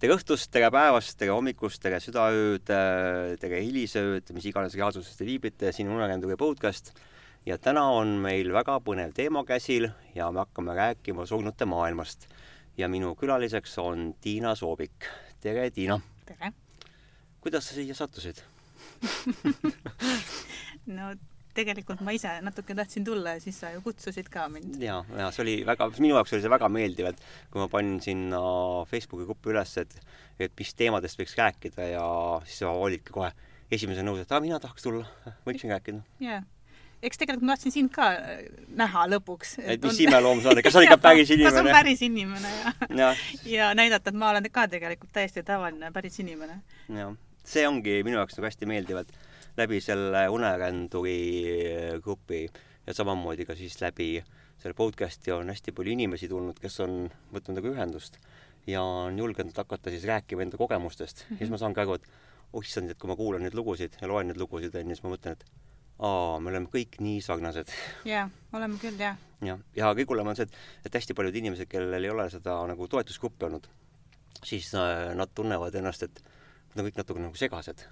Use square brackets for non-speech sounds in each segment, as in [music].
tere õhtust, tere päevast, tere hommikust, tere südaööd, tere hilisööd, mis iganes reaalsuses te viibite, siin Uneränduri podcast. ja täna on meil väga põnev teema käsil ja me hakkame rääkima surnute maailmast. ja minu külaliseks on Tiina Soobik. tere, Tiina! tere! kuidas sa siia sattusid [laughs] no tegelikult ma ise natuke tahtsin tulla ja siis sa ju kutsusid ka mind. ja, ja see oli väga, minu jaoks oli see väga meeldiv, et kui ma panin sinna Facebooki gruppi üles, et, et mis teemadest võiks rääkida ja siis sa olidki kohe esimese nõus, et aa, mina tahaks tulla, [laughs] võiksin rääkida. jaa eks tegelikult ma tahtsin sind ka äh, näha lõpuks. et mis on... imeloom sa oled, kas sa oled ikka päris inimene? [laughs] kas on päris inimene ja ja. ja näidata, et ma olen ka tegelikult täiesti tavaline päris inimene. jah, see ongi minu jaoks nagu hästi meeldiv, et läbi selle uneränduri grupi ja samamoodi ka siis läbi selle podcast'i on hästi palju inimesi tulnud, kes on võtnud nagu ühendust ja on julgenud hakata siis rääkima enda kogemustest mm. -hmm. ja siis ma saangi aru, et oh issand, et kui ma kuulan neid lugusid ja loen neid lugusid, onju, siis ma mõtlen, et aa, me oleme kõik nii sarnased. jaa, oleme küll, jah. jah, ja kõige hullem on see, et, et hästi paljud inimesed, kellel ei ole seda nagu toetusgruppi olnud, siis äh, nad tunnevad ennast, et nad on kõik natuke nagu segased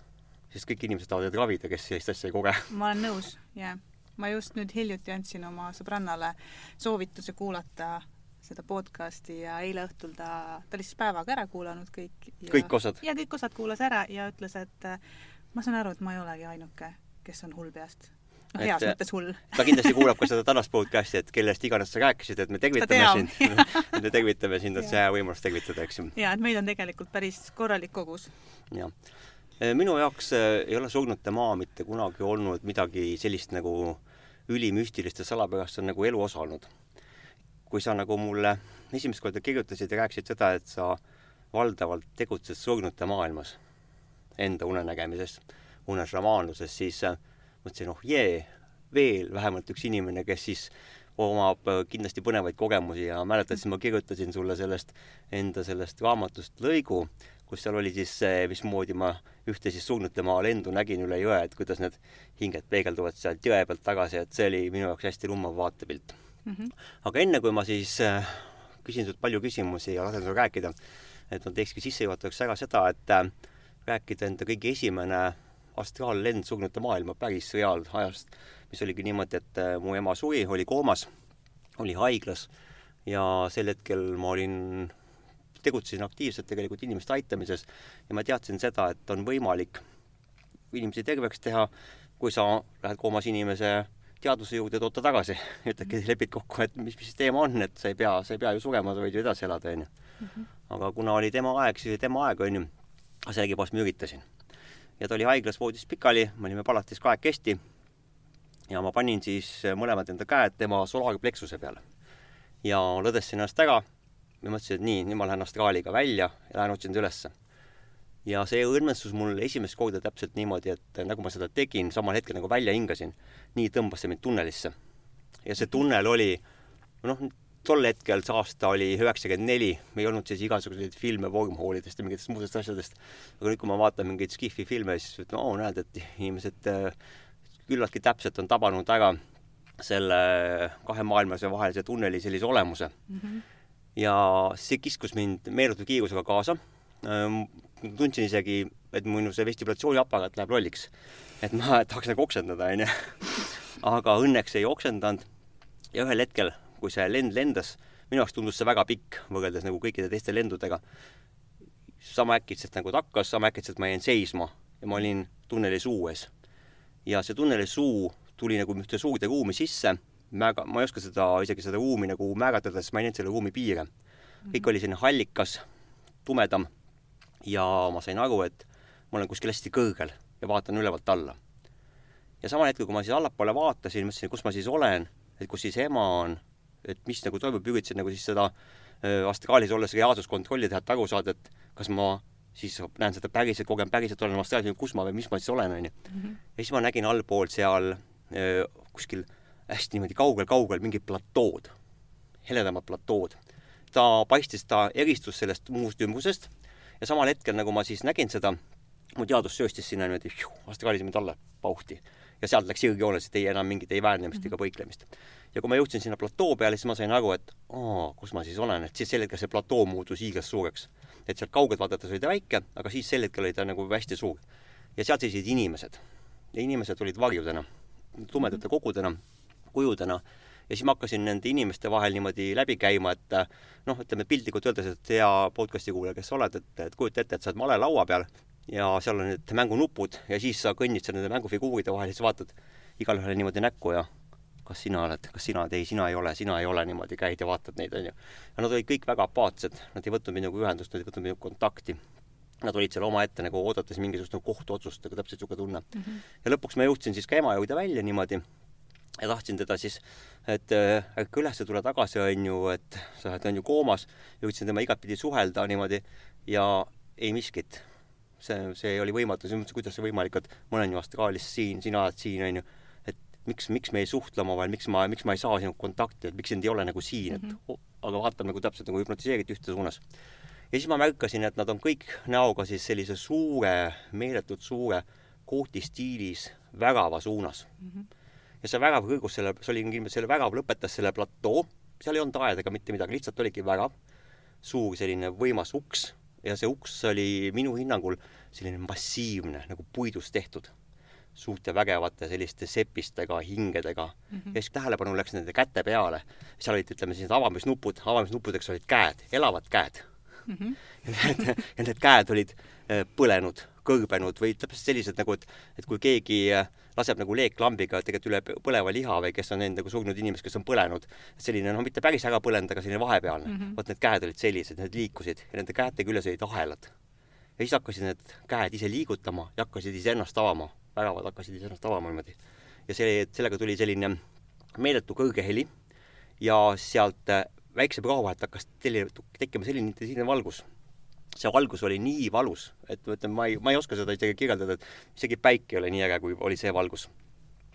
sest kõik inimesed tahavad ravida, kes sellist asja ei koge. ma olen nõus, jah. ma just nüüd hiljuti andsin oma sõbrannale soovituse kuulata seda podcasti ja eile õhtul ta, ta oli siis päevaga ära kuulanud kõik. kõik osad? ja kõik osad kuulas ära ja ütles, et äh, ma saan aru, et ma ei olegi ainuke, kes on hull peast noh, heas et, mõttes hull. ta kindlasti kuulab ka seda tänast podcasti, et kellest iganes sa rääkisid, et me tervitame [laughs] sind et me tervitame sind, et see hea võimalus tervitada, eks ju. ja, et meid on tegelikult päris korralik kogus. jah Äh, minu jaoks äh, ei ole Surnute maa mitte kunagi olnud midagi sellist nagu ülimüstilist ja salapärast, see on nagu elu osa olnud. kui sa nagu mulle esimest korda kirjutasid ja rääkisid seda, et sa valdavalt tegutsed surnute maailmas enda unenägemises, unešamaanluses, siis äh, mõtlesin, oh jee, veel vähemalt üks inimene, kes siis omab kindlasti põnevaid kogemusi ja mäletad, siis ma kirjutasin sulle sellest enda sellest raamatust lõigu, kus seal oli siis see, mismoodi ma ühte siis Surnute maa lendu nägin üle jõe, et kuidas need hinged peegelduvad sealt jõe pealt tagasi, et see oli minu jaoks hästi lummav vaatepilt mm. -hmm. aga enne, kui ma siis äh, küsin sult palju küsimusi ja lasen sul rääkida, et ma teekski sissejuhatuseks ära seda, et äh, rääkida enda kõige esimene astraallend Surnute maailma päris reaalajast, mis oligi niimoodi, et äh, mu ema suri, oli koomas, oli haiglas ja sel hetkel ma olin tegutsesin aktiivselt tegelikult inimeste aitamises ja ma teadsin seda, et on võimalik inimesi terveks teha, kui sa lähed koomas inimese teadvuse juurde, tood ta tagasi, [laughs] ütledki, lepid kokku, et mis, mis teema on, et sa ei pea, sa ei pea ju sugema, sa võid ju edasi elada, onju. Mhm. aga kuna oli tema aeg, siis oli tema aeg, onju. sellegipoolest ma üritasin. ja ta oli haiglas voodis pikali, me olime palatis kahekesti ja ma panin siis mõlemad enda käed tema solaarplexuse peale. ja lõdvesin ennast ära ja mõtlesin, et nii, nüüd ma lähen astraaliga välja ja lähen otsin ta ülesse. ja see õnnestus mul esimest korda täpselt niimoodi, et nagu ma seda tegin, samal hetkel nagu välja hingasin, nii tõmbas see mind tunnelisse. ja see tunnel oli, noh, tol hetkel see aasta oli üheksakümmend neli, ei olnud siis igasuguseid filme wormhole'idest ja mingitest muudest asjadest. aga nüüd, kui ma vaatan mingeid Skifi filme, siis oo, näed, et inimesed äh, küllaltki täpselt on tabanud ära selle kahe maailmasõja vahelise tunneli sellise olemuse mm. -hmm ja see kiskus mind meeletu kiirusega kaasa. Ehm, tundsin isegi, et minu see vestibulatsiooniaparaat läheb lolliks. et ma [laughs] tahaks nagu oksendada, onju. [laughs] aga õnneks ei oksendanud. ja ühel hetkel, kui see lend lendas, minu jaoks tundus see väga pikk võrreldes nagu kõikide teiste lendudega. sama äkitselt nagu ta hakkas, sama äkitselt ma jäin seisma ja ma olin tunneli suu ees. ja see tunneli suu tuli nagu ühte suurde ruumi sisse mäga-, ma ei oska seda, isegi seda ruumi nagu määratleda, sest ma ei näinud selle ruumi piire. kõik oli selline hallikas, tumedam ja ma sain aru, et ma olen kuskil hästi kõrgel ja vaatan ülevalt alla. ja samal hetkel, kui ma siis allapoole vaatasin, mõtlesin, kus ma siis olen, et kus siis ema on, et mis nagu toimub, üritasin nagu siis seda äh, astraalis olles reaalsuskontrolli teha, et aru saada, et kas ma siis näen seda päriselt, kogen päriselt, olen astraalis, kus ma või mis ma siis olen, onju. Mhm. ja siis ma nägin allpool seal öö, äh, kuskil hästi niimoodi kaugel-kaugel mingid platood, heledamad platood. ta paistis, ta eristus sellest muust ümbrusest ja samal hetkel, nagu ma siis nägin seda, mu teadvus sööstis sinna niimoodi astraalis mind alla pauhti. ja sealt läks sirgjooneliselt, ei enam mingit ei väärnemist ega põiklemist. ja kui ma jõudsin sinna platoo peale, siis ma sain aru, et aa, kus ma siis olen, et siis sel hetkel see platoo muutus hiiglast suureks. et sealt kaugelt vaadates oli ta väike, aga siis sel hetkel oli ta nagu hästi suur. ja seal seisid inimesed. ja inimesed olid varjudena, tumedate kogudena, kujudena ja siis ma hakkasin nende inimeste vahel niimoodi läbi käima, et noh, ütleme piltlikult öeldes, et hea podcast'i kuulaja, kes sa oled, et, et kujuta ette, et sa oled malelaua peal ja seal on need mängunupud ja siis sa kõnnid seal nende mängufiguuride vahel ja siis vaatad igalühele niimoodi näkku ja kas sina oled, kas sina oled, ei, sina ei ole, sina ei ole, niimoodi käid ja vaatad neid, onju. ja nad olid kõik väga apaatsed, nad ei võtnud minuga ühendust, nad ei võtnud minuga kontakti. Nad olid seal omaette nagu oodates mingisugust nagu kohtuotsust, nagu täpselt niisugune tunne mm. -hmm. ja lõpuks ma jõudsin siis ka ema juurde välja niimoodi ja tahtsin teda siis, et ärka üles, tule tagasi, onju, et sa oled, onju, koomas. jõudsin temaga igatpidi suhelda niimoodi ja ei miskit see, see oli võimatu, siis mõtlesin, kuidas see võimalik, et ma olen ju Austraalias siin, sina oled siin, onju. et miks, miks me ei suhtle omavahel, miks ma, miks ma ei saa sinuga kontakti, et miks sind ei ole nagu siin mm, -hmm. et aga vaatame nagu täpselt nagu hüpnotiseeriti ühte suunas. ja siis ma märkasin, et nad on kõik näoga siis sellise suure, meeletult suure kooti stiilis värava suunas mm. -hmm. Ja see värav kõrgus selle, see oli kindlasti, selle värav lõpetas selle platoo, seal ei olnud aeda ega mitte midagi, lihtsalt oligi värav, suur selline võimas uks ja see uks oli minu hinnangul selline massiivne, nagu puidust tehtud, suurte vägevate selliste sepistega, hingedega mm. -hmm. ja siis tähelepanu läks nende käte peale. seal olid, ütleme siis avamisnupud, avamisnuppudeks olid käed, elavad käed mm. -hmm. ja need, ja need käed olid äh, põlenud, kõrbenud või täpselt sellised nagu, et, et kui keegi äh, laseb nagu leeklambiga tegelikult üle põleva liha või kes on enda nagu surnud inimest, kes on põlenud. selline noh, mitte päris ära põlenud, aga selline vahepealne mm. -hmm. vot need käed olid sellised, need liikusid ja nende käte küljes olid ahelad. ja siis hakkasid need käed ise liigutama ja hakkasid iseennast avama, väravad hakkasid iseennast avama niimoodi. ja see, sellega tuli selline meeletu kõrge heli ja sealt äh, väikse prao vahelt hakkas tekkima selline intensiivne valgus see valgus oli nii valus, et ma ütlen, ma ei, ma ei oska seda isegi kirjeldada, et isegi päike ei ole nii äge, kui oli see valgus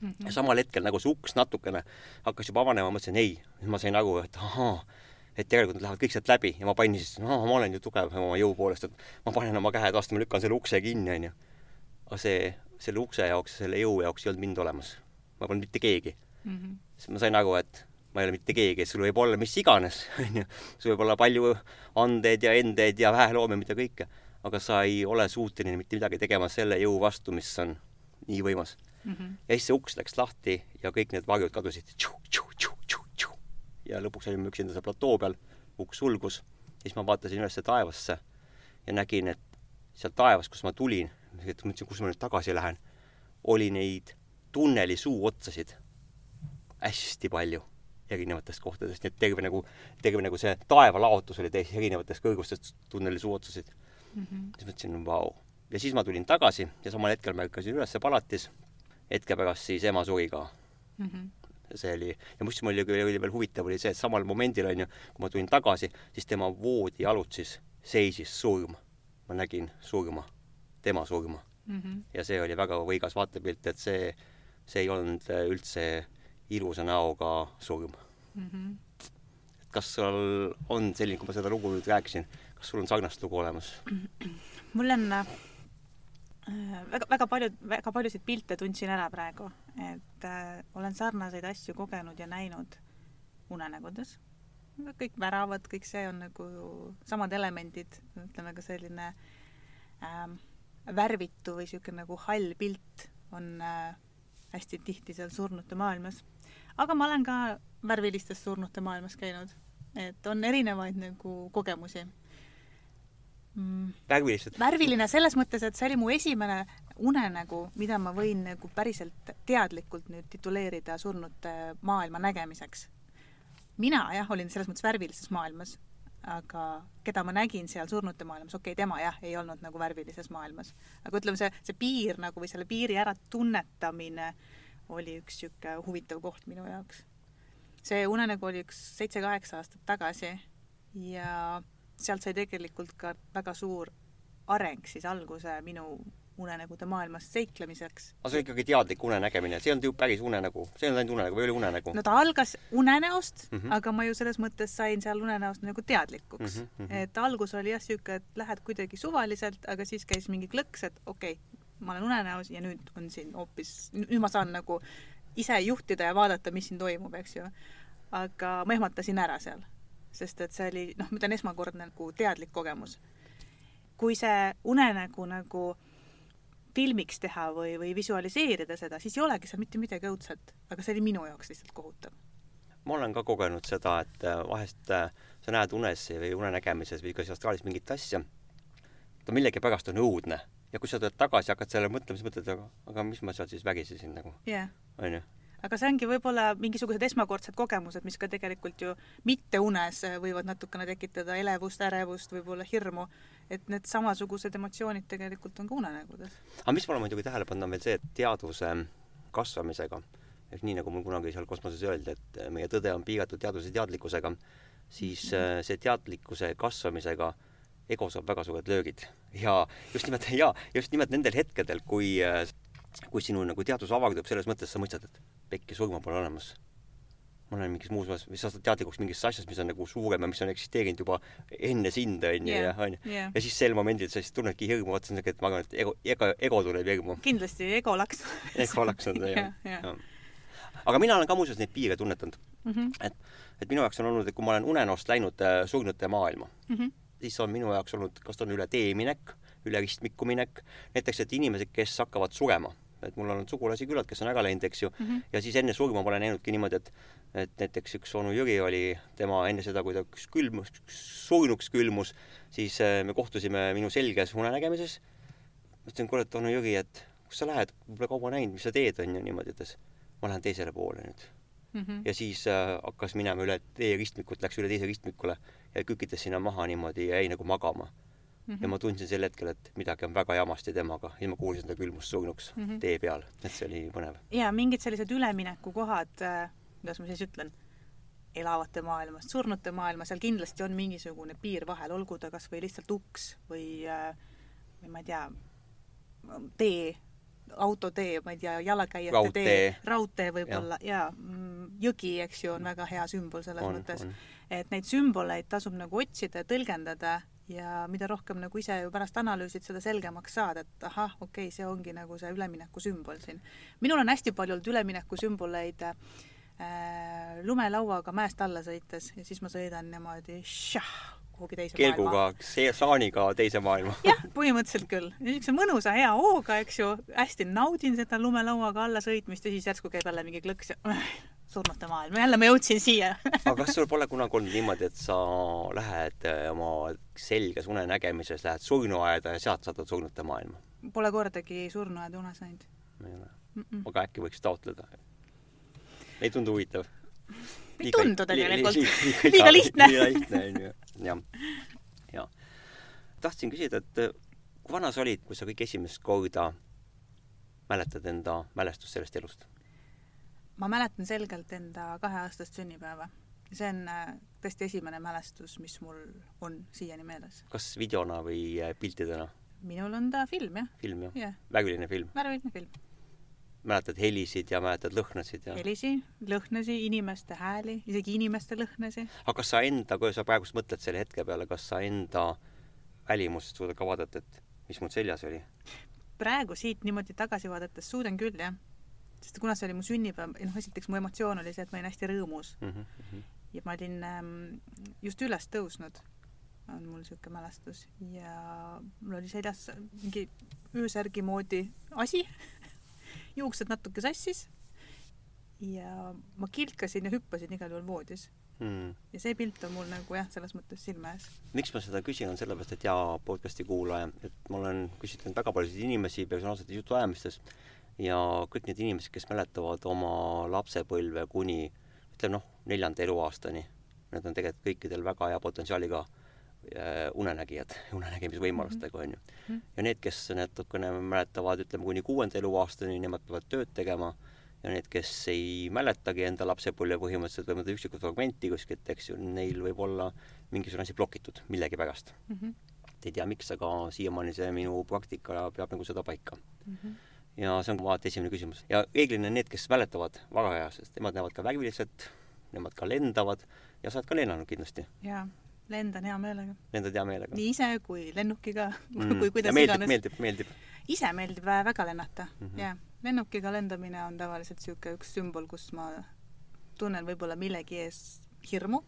mm. -hmm. ja samal hetkel nagu see uks natukene hakkas juba avanema, ma mõtlesin ei, siis ma sain aru, et ahaa, et tegelikult nad lähevad kõik sealt läbi ja ma panin siis, no ma olen ju tugev oma jõu poolest, et ma panen oma käed vastu, ma lükkan selle ukse kinni, onju. aga see, selle ukse jaoks, selle jõu jaoks ei olnud mind olemas. ma polnud mitte keegi mm. -hmm. siis ma sain aru, et ma ei ole mitte keegi, sul võib olla mis iganes, [laughs] onju. sul võib olla palju andeid ja endeid ja väheloomi, mida kõike, aga sa ei ole suuteline mitte midagi tegema selle jõu vastu, mis on nii võimas mm. -hmm. ja siis see uks läks lahti ja kõik need varjud kadusid. ja lõpuks olime üksinda seal platoo peal, uks sulgus, siis ma vaatasin üles taevasse ja nägin, et sealt taevast, kust ma tulin, mõtlesin, kus ma nüüd tagasi lähen, oli neid tunneli suuotsasid hästi palju erinevatest kohtadest, nii et terve nagu, terve nagu see taevalaotus oli täis erinevatest kõrgustest tunneli suuotsasid mm. -hmm. siis mõtlesin, vau. ja siis ma tulin tagasi ja samal hetkel ma ärkasin üles palatis. hetke pärast siis ema suri ka mm. -hmm see oli, ja mis mul oli, oli veel huvitav, oli see, et samal momendil, onju, kui ma tulin tagasi, siis tema voodi alutsis seisis surm. ma nägin surma, tema surma mm. -hmm. ja see oli väga võigas vaatepilt, et see, see ei olnud üldse ilusa näoga surm mm. -hmm. kas sul on selline, kui ma seda lugu nüüd rääkisin, kas sul on sarnast lugu olemas? mul on äh, väga, väga paljud, väga paljusid pilte tundsin ära praegu, et äh, olen sarnaseid asju kogenud ja näinud unenägudes. kõik väravad, kõik see on nagu samad elemendid, ütleme ka selline äh, värvitu või niisugune nagu hall pilt on äh, hästi tihti seal surnute maailmas. Aga ma olen ka värvilistes surnute maailmas käinud, et on erinevaid nagu kogemusi mm.. värvilised? värviline selles mõttes, et see oli mu esimene unenägu, mida ma võin nagu päriselt teadlikult nüüd tituleerida surnute maailma nägemiseks. mina jah, olin selles mõttes värvilises maailmas, aga keda ma nägin seal surnute maailmas, okei okay,, tema jah, ei olnud nagu värvilises maailmas. aga ütleme, see, see piir nagu või selle piiri äratunnetamine oli üks niisugune huvitav koht minu jaoks. see unenägu oli üks seitse-kaheksa aastat tagasi ja sealt sai tegelikult ka väga suur areng siis alguse minu unenägude maailmas seiklemiseks. aga see on ikkagi teadlik unenägemine, see ei olnud ju päris unenägu, see ei olnud ainult unenägu või oli unenägu? no ta algas unenäost mm, -hmm. aga ma ju selles mõttes sain seal unenäost nagu teadlikuks mm. -hmm. et algus oli jah sihuke, et lähed kuidagi suvaliselt, aga siis käis mingi klõks, et okei okay,, ma olen unenäos ja nüüd on siin hoopis, nüüd ma saan nagu ise juhtida ja vaadata, mis siin toimub, eks ju. aga ma ehmatasin ära seal, sest et see oli, noh, ma ütlen, esmakordne nagu teadlik kogemus. kui see unenägu nagu filmiks teha või, või visualiseerida seda, siis ei olegi seal mitte midagi õudset, aga see oli minu jaoks lihtsalt kohutav ma olen ka kogenud seda, et äh, vahest äh, sa näed unes või unenägemises või ka astraalis mingit asja, ta millegipärast on õudne ja kui sa tuled tagasi, hakkad sellele mõtlema, siis mõtled, aga, aga mis ma seal siis vägisesin nagu yeah., onju. aga see ongi võib-olla mingisugused esmakordsed kogemused, mis ka tegelikult ju mitte unes võivad natukene tekitada elevust, ärevust, võib-olla hirmu, et need samasugused emotsioonid tegelikult on ka unenägudes. aga mis ma olen muidugi tähele pannud, on veel see, et teadvuse kasvamisega, ehk nii, nagu mul kunagi seal kosmoses öeldi, et meie tõde on piiratud teaduse teadlikkusega, siis mm -hmm. see teadlikkuse kasvamisega ego saab väga suured löögid ja just nimelt ja just nimelt nendel hetkedel, kui, kui sinu nagu teadvus avardub, selles mõttes sa mõistad, et pekki surma pole olemas. ma olen mingis muus osas, või sa saad teadlikuks mingist asjast, mis on nagu suurem ja mis on eksisteerinud juba enne sind, onju, ja onju. ja siis sel momendil sa siis tunnedki hirmu, siuke, et ma arvan, et ego, ego, ego tuleb hirmu. kindlasti, ego laks ego laks on see, jah [laughs] ja. ja. aga mina olen ka muuseas neid piire tunnetanud mm. -hmm. et, et minu jaoks on olnud, et kui ma olen unenäost läinud äh, surnute maailma mm, -hmm siis on minu jaoks olnud, kas ta on üle tee minek, üle ristmiku minek, näiteks et inimesed, kes hakkavad surema, et mul on olnud sugulasi küllalt, kes on ära läinud, eks ju mm, -hmm. ja siis enne surma ma olen näinudki niimoodi, et et näiteks üks onu Jüri oli, tema enne seda, kui ta külmus, surnuks külmus, siis äh, me kohtusime minu selges unenägemises. ma ütlesin, kuule, et onu Jüri, et kus sa lähed, pole kaua näinud, mis sa teed, on ju, niimoodi ütles. ma lähen teisele poole nüüd mm. -hmm. ja siis äh, hakkas minema üle tee ristmikut, läks üle teise ristmikule ja kükitas sinna maha niimoodi ja jäi nagu magama mm. -hmm. ja ma tundsin sel hetkel, et midagi on väga jamasti temaga ja ma kuulsin ta külmus surnuks mm -hmm. tee peal, et see oli põnev. ja mingid sellised üleminekukohad äh,, kuidas ma siis ütlen, elavate maailmast, surnute maailma, seal kindlasti on mingisugune piir vahel, olgu ta kas või lihtsalt uks või äh, või ma ei tea, tee autotee, ma ei tea, jalakäijate raudtee. tee, raudtee võib-olla ja, ja mm, jõgi, eks ju, on väga hea sümbol selles on, mõttes, et neid sümboleid tasub nagu otsida ja tõlgendada ja mida rohkem nagu ise ju pärast analüüsid, seda selgemaks saad, et ahah, okei okay,, see ongi nagu see ülemineku sümbol siin. minul on hästi palju olnud ülemineku sümboleid äh, lumelauaga mäest alla sõites ja siis ma sõidan niimoodi šah, kuhugi teise kelguga, maailma. saaniga teise maailma. jah, põhimõtteliselt küll. niisuguse mõnusa hea hooga, eks ju, hästi naudin seda lumelauaga alla sõitmist ja siis järsku käib jälle mingi klõks ja [laughs] surnute maailm, jälle ma jõudsin siia [laughs] aga kas sul pole kunagi olnud niimoodi, et sa lähed eh, oma selges unenägemises, lähed surnuaeda ja sealt satud surnute maailma? Pole kordagi surnuaeda unes näinud. ei ole mm? -mm. aga äkki võiks taotleda? ei tundu huvitav? Ei tundu tegelikult. liiga [laughs] lihtne. liiga lihtne on ju, jah. ja tahtsin küsida, et äh, kui vana sa olid, kui sa kõik esimest korda mäletad enda mälestust sellest elust? ma mäletan selgelt enda kaheaastast sünnipäeva. see on äh, tõesti esimene mälestus, mis mul on siiani meeles. kas videona või äh, piltidena? minul on ta film, jah. film, jah yeah.? värviline film? värviline film mäletad helisid ja mäletad lõhnasid ja? helisi, lõhnasi, inimeste hääli, isegi inimeste lõhnasi. aga kas sa enda, kui sa praegust mõtled selle hetke peale, kas sa enda välimust suudad ka vaadata, et mis mul seljas oli? praegu siit niimoodi tagasi vaadates suudan küll, jah. sest kuna see oli mu sünnipäev, noh, esiteks mu emotsioon oli see, et ma olin hästi rõõmus mm. -hmm. ja ma olin ähm, just üles tõusnud, on mul niisugune mälestus, ja mul oli seljas mingi öösärgi moodi asi [laughs] juuksed natuke sassis ja ma kilkasin ja hüppasin igal juhul voodis mm.. ja see pilt on mul nagu jah, selles mõttes silme ees. miks ma seda küsin, on sellepärast, et hea podcasti kuulaja, et ma olen küsitlenud väga paljusid inimesi personaalsetes jutuajamistes ja kõik need inimesed, kes mäletavad oma lapsepõlve kuni ütleme noh, neljanda eluaastani, need on tegelikult kõikidel väga hea potentsiaaliga unenägijad, unenägemisvõimalustega, on ju. Mhm. ja need, kes natukene mäletavad, ütleme, kuni kuuenda eluaastani, nemad peavad tööd tegema, ja need, kes ei mäletagi enda lapsepõlve põhimõtteliselt või mõnda üksikut fragmenti kuskilt, eks ju, neil võib olla mingisugune asi blokitud millegipärast mm. -hmm. ei tea, miks, aga siiamaani see minu praktika peab nagu seda paika mm. -hmm. ja see on vaata esimene küsimus. ja reeglina need, kes mäletavad varaajasest, nemad näevad ka värviliselt, nemad ka lendavad ja sa oled ka lennanud kindlasti. jaa lendan hea meelega. lendad hea meelega? nii ise kui lennukiga [laughs] mm. kui kuidas meeldib, iganes. meeldib, meeldib. ise meeldib väga lennata mm. -hmm. jah. lennukiga lendamine on tavaliselt niisugune üks sümbol, kus ma tunnen võib-olla millegi ees hirmu,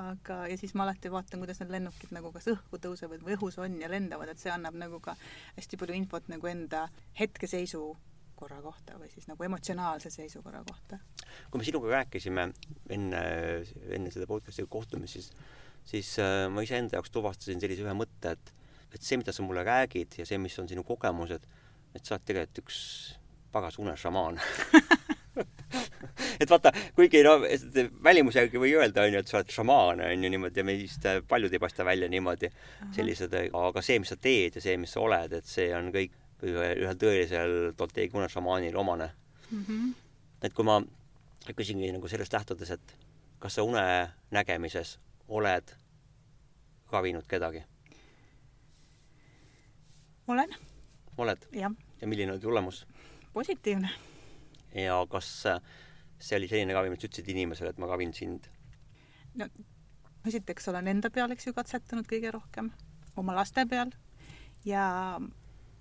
aga, ja siis ma alati vaatan, kuidas need lennukid nagu kas õhku tõusevad või õhus on ja lendavad, et see annab nagu ka hästi palju infot nagu enda hetkeseisu korra kohta või siis nagu emotsionaalse seisukorra kohta. kui me sinuga rääkisime enne, enne seda podcast'i kohtumist, siis, siis äh, ma iseenda jaoks tuvastasin sellise ühe mõtte, et, et see, mida sa mulle räägid ja see, mis on sinu kogemused, et sa oled tegelikult üks pagas unešamaan [laughs] et vaata, kuigi no välimuse järgi või öelda, onju, et sa oled šamaan, onju, niimoodi ja meist paljud ei paista välja niimoodi sellised, aga see, mis sa teed ja see, mis sa oled, et see on kõik ühel, ühel tõelisel Tolteegi unešamaanil omane mm. -hmm. et kui ma küsingi nagu sellest lähtudes, et kas sa une nägemises oled ravinud kedagi? olen, oled? ja milline oli tulemus? positiivne. ja kas see oli selline ravim, et sa ütlesid inimesele, et ma ravin sind? no esiteks olen enda peal, eks ju, katsetanud kõige rohkem, oma laste peal ja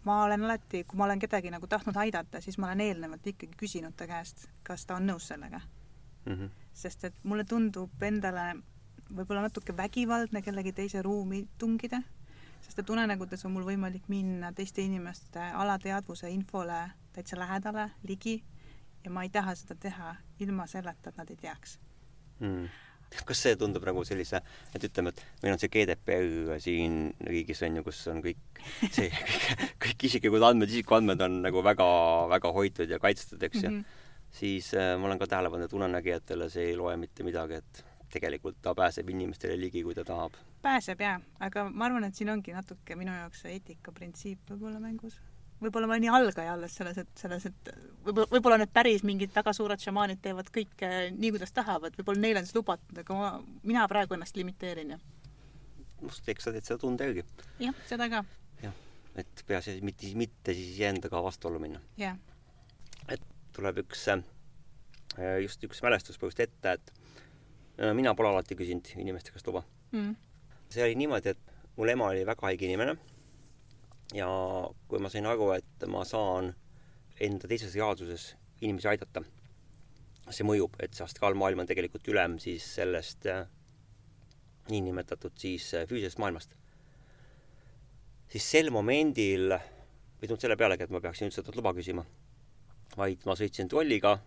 ma olen alati, kui ma olen kedagi nagu tahtnud aidata, siis ma olen eelnevalt ikkagi küsinud ta käest, kas ta on nõus sellega mm. -hmm. sest et mulle tundub endale võib-olla natuke vägivaldne kellegi teise ruumi tungida, sest et unenägudes on mul võimalik minna teiste inimeste alateadvuse infole täitsa lähedale, ligi ja ma ei taha seda teha ilma selleta, et nad ei teaks mm. Kas see tundub nagu sellise, et ütleme, et meil on see GDPR siin riigis on ju, kus on kõik [laughs] see, kõik, kõik isiklikud andmed, isikuandmed on nagu väga-väga hoitud ja kaitstud, eks ju mm. -hmm. siis äh, ma olen ka tähele pannud, et unenägijatele see ei loe mitte midagi, et tegelikult ta pääseb inimestele ligi, kui ta tahab. pääseb jaa, aga ma arvan, et siin ongi natuke minu jaoks see eetikaprintsiip võib-olla mängus. Võib-olla ma olen nii algaja alles selles, et selles, et võib-olla, võib-olla need päris mingid väga suured šamaanid teevad kõike nii, kuidas tahavad, võib-olla neile on see lubatud, aga ma, mina praegu ennast limiteerin ja must, eks sa teed seda tunde järgi. jah, seda ka. jah, et peaasi mitte, mitte siis iseendaga vastuollu minna. jah. et tuleb üks, just üks mälestuspõhjust ette, et mina pole alati küsinud inimeste käest luba mm.. see oli niimoodi, et mul ema oli väga haige inimene ja kui ma sain aru, et ma saan enda teises reaalsuses inimesi aidata, see mõjub, et see astraalmaailm on tegelikult ülem siis sellest äh, niinimetatud siis äh, füüsilisest maailmast. siis sel momendil ei tulnud selle pealegi, et ma peaksin üldse luba küsima, vaid ma sõitsin trolliga,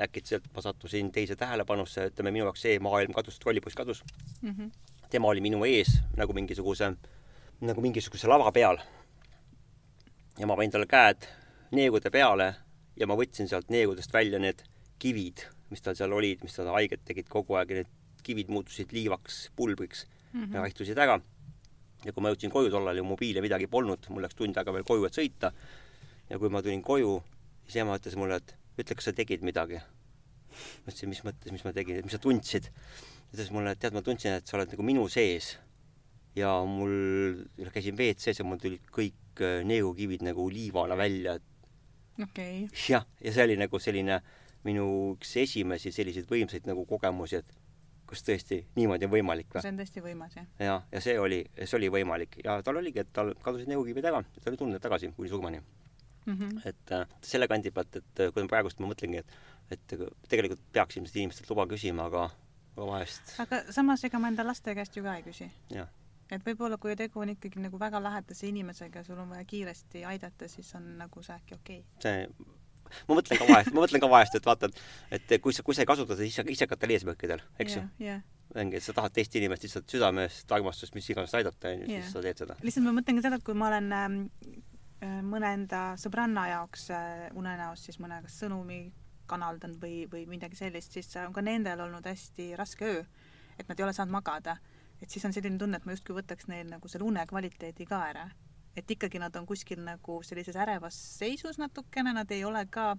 äkitselt ma sattusin teise tähelepanusse, ütleme minu jaoks see maailm kadus, trollibuss kadus mm. -hmm. tema oli minu ees nagu mingisuguse, nagu mingisuguse lava peal. Ja ma panin talle käed neegude peale ja ma võtsin sealt neegudest välja need kivid, mis tal seal olid, mis talle haiget tegid kogu aeg ja need kivid muutusid liivaks, pulbriks mm -hmm. ja haihtusid ära. ja kui ma jõudsin koju, tollal ju mobiile midagi polnud, mul läks tund aega veel koju, et sõita. ja kui ma tulin koju, siis ema ütles mulle, et ütle, kas sa tegid midagi. ma ütlesin, mis mõttes, mis ma tegin, mis sa tundsid? ütles mulle, et tead, ma tundsin, et sa oled nagu minu sees. Ja mul, käisin WC-s ja mul tulid kõik äh, neegukivid nagu liivana välja. okei okay.. jah, ja see oli nagu selline minu üks esimesi selliseid võimsaid nagu kogemusi, et kas tõesti niimoodi on võimalik või? see on tõesti võimas, jah. ja, ja see oli, see oli võimalik ja tal oligi, et tal kadusid neegukivid ära ja ta oli tundnud tagasi kuni surmani mm. -hmm. et äh, selle kandi pealt, et äh, kui ma praegust ma mõtlengi, et, et tegelikult peaks ilmselt inimestelt luba küsima, aga, aga vahest. aga samas, ega ma enda laste käest ju ka ei küsi. jah et võib-olla kui tegu on ikkagi nagu väga lähedase inimesega sul on vaja kiiresti aidata, siis on nagu see äkki okei okay.. see, ma mõtlen ka vahest, ma mõtlen ka vahest, et vaata, et kui sa, kui sa ei kasuta seda ise, isekatel eesmärkidel, eks ju yeah,. ongi, et sa tahad teist inimest lihtsalt südamest, armastusest, mis iganes aidata, onju, Yeah. siis sa teed seda. lihtsalt ma mõtlen ka seda, et kui ma olen ähm, äh, mõne enda sõbranna jaoks äh, unenäos siis mõne kas sõnumi kanaldanud või, või midagi sellist, siis on ka nendel olnud hästi raske öö. et nad ei ole saanud magada. Et siis on selline tunne, et ma justkui võtaks neil nagu selle une kvaliteedi ka ära. et ikkagi nad on kuskil nagu sellises ärevas seisus natukene, nad ei ole ka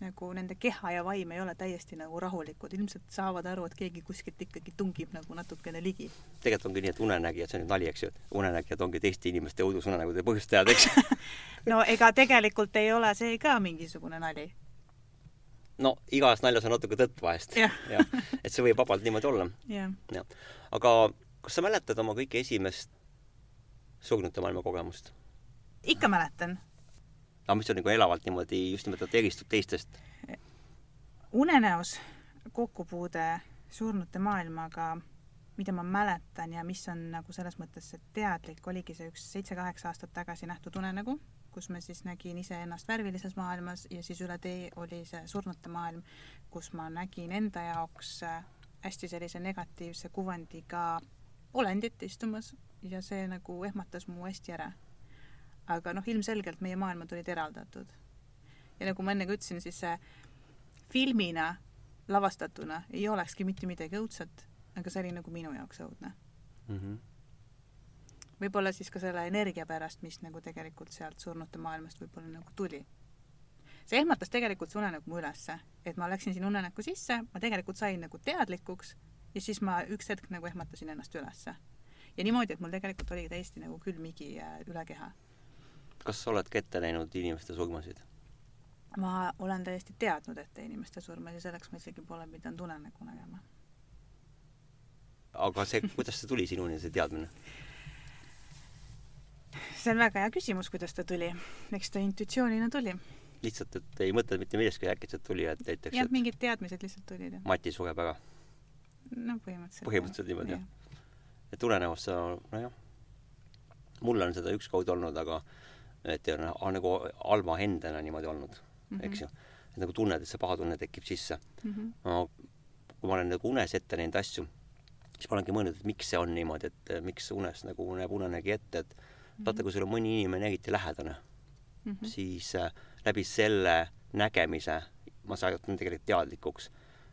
nagu nende keha ja vaim ei ole täiesti nagu rahulikud, ilmselt saavad aru, et keegi kuskilt ikkagi tungib nagu natukene ligi. tegelikult ongi nii, et unenägijad, see on nüüd nali, eks ju, unenägijad ongi teiste inimeste õudusunenägude põhjustajad, eks [laughs] no ega tegelikult ei ole see ka mingisugune nali. No igas naljas on natuke tõtt vahest. Jah, et see võib vabalt niimoodi olla. jah. aga kas sa mäletad oma kõige esimest surnute maailma kogemust? ikka mäletan. aga mis on nagu elavalt niimoodi just nimelt, eristub teistest? unenäos kokkupuude surnute maailmaga, mida ma mäletan ja mis on nagu selles mõttes teadlik, oligi see üks seitse-kaheksa aastat tagasi nähtud unenägu, kus ma siis nägin iseennast värvilises maailmas ja siis üle tee oli see surnute maailm, kus ma nägin enda jaoks äh, hästi sellise negatiivse kuvandiga olendit istumas ja see nagu ehmatas mu hästi ära. aga noh, ilmselgelt meie maailmad olid eraldatud. ja nagu ma enne ka ütlesin, siis see filmina lavastatuna ei olekski mitte midagi õudset, aga see oli nagu minu jaoks õudne mm. -hmm. Võib-olla siis ka selle energia pärast, mis nagu tegelikult sealt surnute maailmast võib-olla nagu tuli. see ehmatas tegelikult see unenägu mu ülesse, et ma läksin sinna unenäkku sisse, ma tegelikult sain nagu teadlikuks ja siis ma üks hetk nagu ehmatasin ennast ülesse. ja niimoodi, et mul tegelikult oli täiesti nagu külm higi üle keha. kas sa oled ka ette näinud inimeste surmasid? ma olen täiesti teadnud ette inimeste surma ja selleks ma isegi pole pidanud unenägu nägema. aga see, kuidas see tuli sinuni, see teadmine? See on väga hea küsimus, kuidas ta tuli. eks ta intuitsioonina tuli. lihtsalt, et ei mõtle mitte millestki, äkitselt tuli, et näiteks jah, mingid teadmised lihtsalt tulid. Mati sureb ära? no põhimõtteliselt. põhimõtteliselt niimoodi, jah? et unenäos sa, nojah, mul on seda ükskord olnud, aga et on nagu Alma endana niimoodi olnud mm, -hmm. eks ju. et nagu tunned, et see pahatunne tekib sisse mm. -hmm. no kui ma olen nagu unes ette näinud asju, siis ma olengi mõelnud, et miks see on niimoodi, et miks unes nagu näeb unenägi ette, et. Vaata, kui sul on mõni inimene eriti lähedane mm, -hmm. siis äh, läbi selle nägemise ma saan tegelikult teadlikuks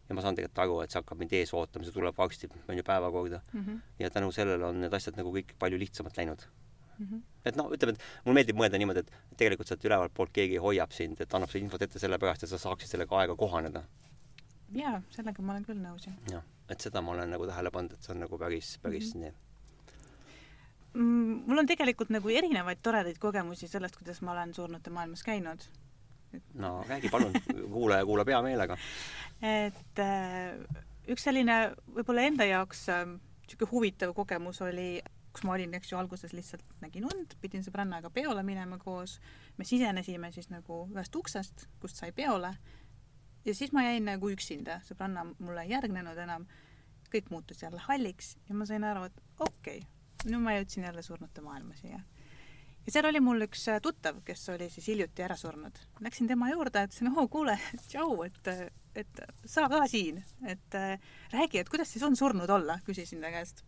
ja ma saan tegelikult aru, et see hakkab mind ees ootama, see tuleb varsti, on ju, päevakorda mm. -hmm. ja tänu sellele on need asjad nagu kõik palju lihtsamalt läinud mm. -hmm. et noh, ütleme, et mulle meeldib mõelda niimoodi, et tegelikult sealt ülevalt poolt keegi hoiab sind, et annab sulle infot ette sellepärast, et sa saaksid sellega aega kohaneda. jaa, sellega ma olen küll nõus, jah. jah, et seda ma olen nagu tähele pannud, et see on nagu päris, päris mm -hmm. nii mul on tegelikult nagu erinevaid toredaid kogemusi sellest, kuidas ma olen surnute maailmas käinud. no räägi palun, kuulaja kuulab hea meelega. et äh, üks selline võib-olla enda jaoks niisugune äh, huvitav kogemus oli kus ma olin, eks ju, alguses lihtsalt nägin und, pidin sõbrannaga peole minema koos, me sisenesime siis nagu ühest uksest, kust sai peole, ja siis ma jäin nagu üksinda, sõbranna mulle ei järgnenud enam, kõik muutus jälle halliks ja ma sain aru, et okei okay,, nüüd ma jõudsin jälle surnute maailma siia. ja seal oli mul üks äh, tuttav, kes oli siis hiljuti ära surnud. Läksin tema juurde, ütlesin, oo kuule, tšau, et, et sa ka siin, et äh, räägi, et kuidas siis on surnud olla, küsisin ta käest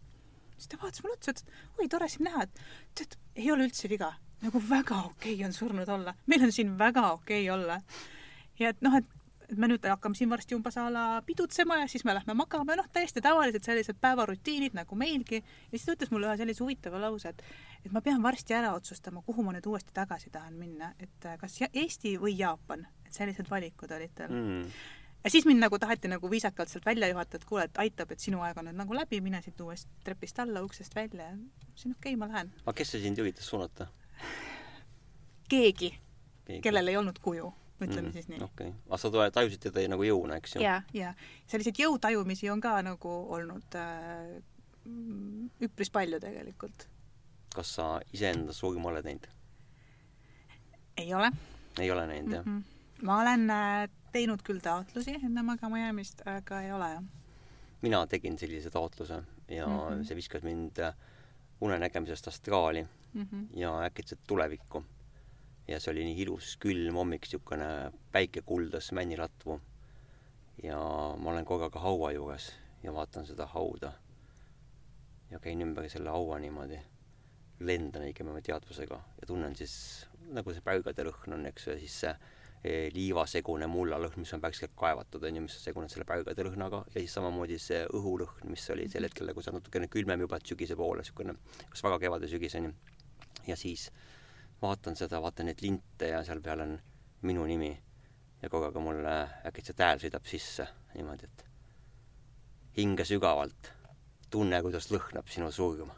siis ta vaatas mulle otsa, ütles, oi, tore sind näha, et tead, ei ole üldse viga. nagu väga okei okay on surnud olla. meil on siin väga okei okay olla. ja et noh, et, et me nüüd hakkame siin varsti umbes a la pidutsema ja siis me lähme magama, noh, täiesti tavalised sellised päevarutiinid nagu meilgi. ja siis ta ütles mulle ühe sellise huvitava lause, et, et ma pean varsti ära otsustama, kuhu ma nüüd uuesti tagasi tahan minna, et kas Eesti või Jaapan, et sellised valikud olid tal mm ja siis mind nagu taheti nagu viisakalt sealt välja juhatada, et kuule, et aitab, et sinu aeg on nüüd nagu läbi, mine siit uuest trepist alla, uksest välja ja ütlesin okei okay,, ma lähen. aga kes see sind üritas suunata? keegi, keegi., kellel ei olnud kuju, ütleme mm, siis nii. okei okay., aga sa tajusid teda nagu jõuna, eks ju? ja, ja selliseid jõutajumisi on ka nagu olnud äh, üpris palju tegelikult. kas sa iseenda surma oled näinud? ei ole. ei ole näinud mm, -hmm. jah? ma olen äh, teinud küll taotlusi enne magama jäämist, aga ei ole jah. mina tegin sellise taotluse ja mm -hmm. see viskas mind äh, unenägemisest astraali mm -hmm. ja äkitselt tulevikku. Ja see oli nii ilus külm hommik, niisugune päike kuldas männilatvu. ja ma olen korraga haua juures ja vaatan seda hauda ja käin ümber selle haua niimoodi, lendan õigemini teadvusega ja tunnen siis, nagu see pärgade lõhn on, eks ju, ja siis see Eh, liivasegune mullalõhn, mis on värskelt kaevatud, on ju, mis on segunenud selle pärgade lõhnaga ja siis samamoodi see õhulõhn, mis oli sel hetkel nagu see natukene külmem juba, et sügise poole, niisugune kas väga kevade sügis, on ju. ja siis vaatan seda, vaatan neid linte ja seal peal on minu nimi. Ja korraga mul äkitselt hääl sõidab sisse niimoodi, et hinga sügavalt, tunne, kuidas lõhnab sinu surm.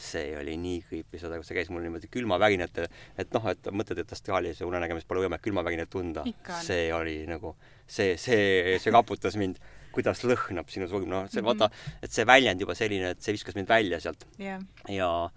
See oli nii creepy, saad aru, see käis mul niimoodi külmavärinate, et noh, et mõtled, et astraalis ja unenägemis pole võimalik külmavärinat tunda. see oli nagu, see, see, see raputas mind, kuidas lõhnab sinu surm, noh, see mm -hmm. vaata, et see väljend juba selline, et see viskas mind välja sealt. Yeah.. ja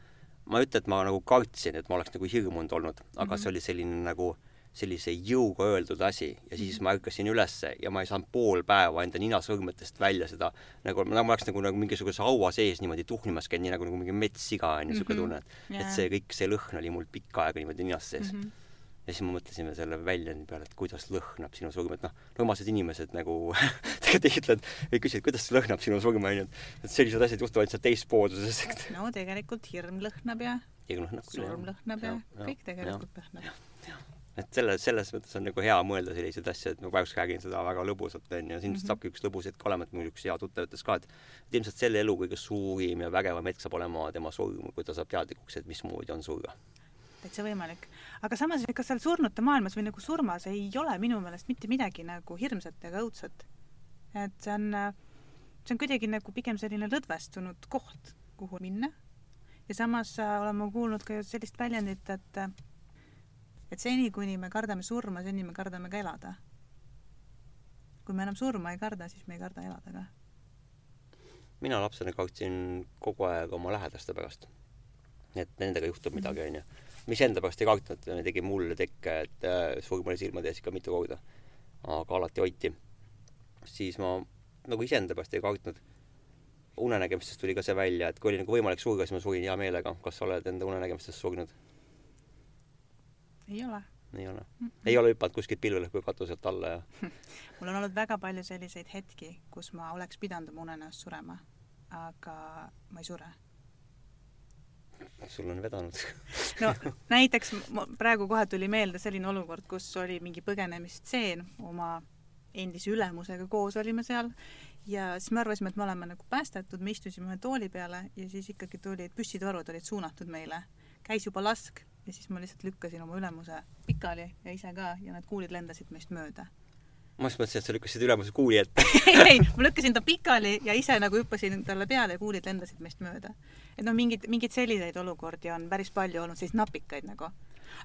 ma ei ütle, et ma nagu kartsin, et ma oleks nagu hirmunud olnud, aga mm -hmm. see oli selline nagu sellise jõuga öeldud asi ja siis ma ärkasin ülesse ja ma ei saanud pool päeva enda ninasõrmedest välja seda nagu, nagu ma oleks nagu, nagu mingisuguse haua sees niimoodi tuhnimas käinud, nii nagu, nagu mingi metssiga on ju, niisugune tunne, et see kõik, see lõhn oli mul pikka aega niimoodi ninas sees mm. Mhm. -hmm ja siis me mõtlesime selle väljendi peale, et kuidas lõhnab sinu surm, et noh, normaalsed inimesed nagu [laughs] tegelikult ei ütle, et ei küsi, et kuidas lõhnab sinu surm, onju, et sellised asjad juhtuvad lihtsalt teispoolsuses, no tegelikult hirm lõhnab ja ja lõhnab küll, surm lõhnab ja Jah, jah, kõik tegelikult lõhnab. et selle, selles mõttes on nagu hea mõelda selliseid asju, et ma praegu räägin seda väga lõbusalt, onju, ja siin mm. -hmm. saabki üks lõbus hetk olema, et mul üks hea tuttav ütles ka, et et ilmselt selle elu kõige suurim ja vägevam hetk saab olema tema surm, kui ta saab teadlikuks, et mismoodi on surra. Täitsa võimalik. aga samas, ega seal surnute maailmas või nagu surmas ei ole minu meelest mitte midagi nagu hirmsat ega õudset. et see on, see on kuidagi nagu pigem selline lõdvestunud koht, kuhu minna. ja samas äh, olen ma kuulnud ka ju sellist väljendit, et et seni, kuni me kardame surma, seni me kardame ka elada. kui me enam surma ei karda, siis me ei karda elada ka. mina lapsena kartsin kogu aeg oma lähedaste pärast. et nendega juhtub midagi, onju. Mis enda pärast ei kartnud, tegi mulle tekke, et äh, surm oli silmade ees ikka mitu korda. aga alati hoiti. siis ma nagu iseenda pärast ei kartnud. unenägemistest tuli ka see välja, et kui oli nagu võimalik surra, siis ma surin hea meelega. kas sa oled enda unenägemistest surnud? ei ole. ei ole mm. -mm. ei ole hüpanud kuskilt pilvelõhku katuselt alla ja [laughs] mul on olnud väga palju selliseid hetki, kus ma oleks pidanud oma unenäos surema, aga ma ei sure. Sul on vedanud [laughs] no näiteks praegu kohe tuli meelde selline olukord, kus oli mingi põgenemistseen oma endise ülemusega koos olime seal ja siis me arvasime, et me oleme nagu päästetud, me istusime ühe tooli peale ja siis ikkagi tuli, et püssitorud olid suunatud meile. käis juba lask ja siis ma lihtsalt lükkasin oma ülemuse pikali ja ise ka ja need kuulid lendasid meist mööda. Ma just mõtlesin, et sa lükkasid ülemuse kuuli ette [laughs] ei, ei, ma lükkasin ta pikali ja ise nagu hüppasin talle peale ja kuulid lendasid meist mööda. et noh, mingeid, mingeid selliseid olukordi on päris palju olnud, selliseid napikaid nagu.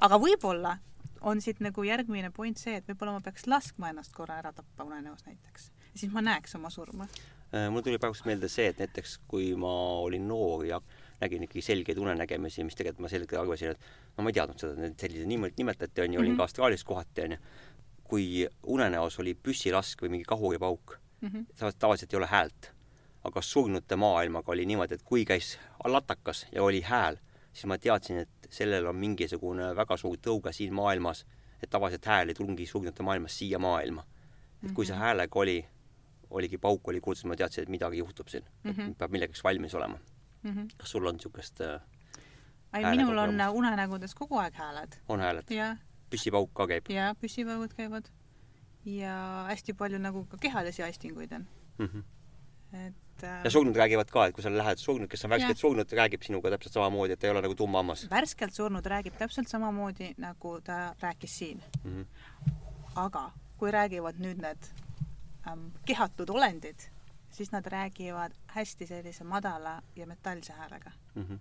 aga võib-olla on siit nagu järgmine point see, et võib-olla ma peaks laskma ennast korra ära tappa unenäos näiteks. siis ma näeks oma surma. Äh, mul tuli praegu meelde see, et näiteks kui ma olin noor ja nägin ikkagi selgeid unenägemisi, mis tegelikult ma sel hetkel arvasin, et no ma ei teadnud seda, et selliseid niimoodi nimetati, onju, olin Mhm. ka Austraalias kohati, onju. Kui unenäos oli püssilask või mingi kahuripauk mm. -hmm. tavaliselt, ei ole häält. aga surnute maailmaga oli niimoodi, et kui käis latakas ja oli hääl, siis ma teadsin, et sellel on mingisugune väga suur tõuge siin maailmas, et tavaliselt hääl ei tulnudki surnute maailmast siia maailma. et kui see Mhm. häälega oli, oligi pauk oli kuulda, siis ma teadsin, et midagi juhtub siin mm. -hmm. peab millekski valmis olema. Mm -hmm. kas sul on niisugust äh,, ei, minul on unenägudes kogu aeg hääled on hääled? ja, püssipauk ka käib ja püssipaugud käivad ja hästi palju nagu ka kehalisi aistinguid on, mm? -hmm. et äh, ja surnud räägivad ka, et kui sa lähed surnud, kes on värskelt surnud, räägib sinuga täpselt samamoodi, et ei ole nagu tumm hammas värskelt surnud räägib täpselt samamoodi, nagu ta rääkis siin. mm. -hmm. aga kui räägivad nüüd need ähm, kehatud olendid, siis nad räägivad hästi sellise madala ja metallse häälega. Mm -hmm.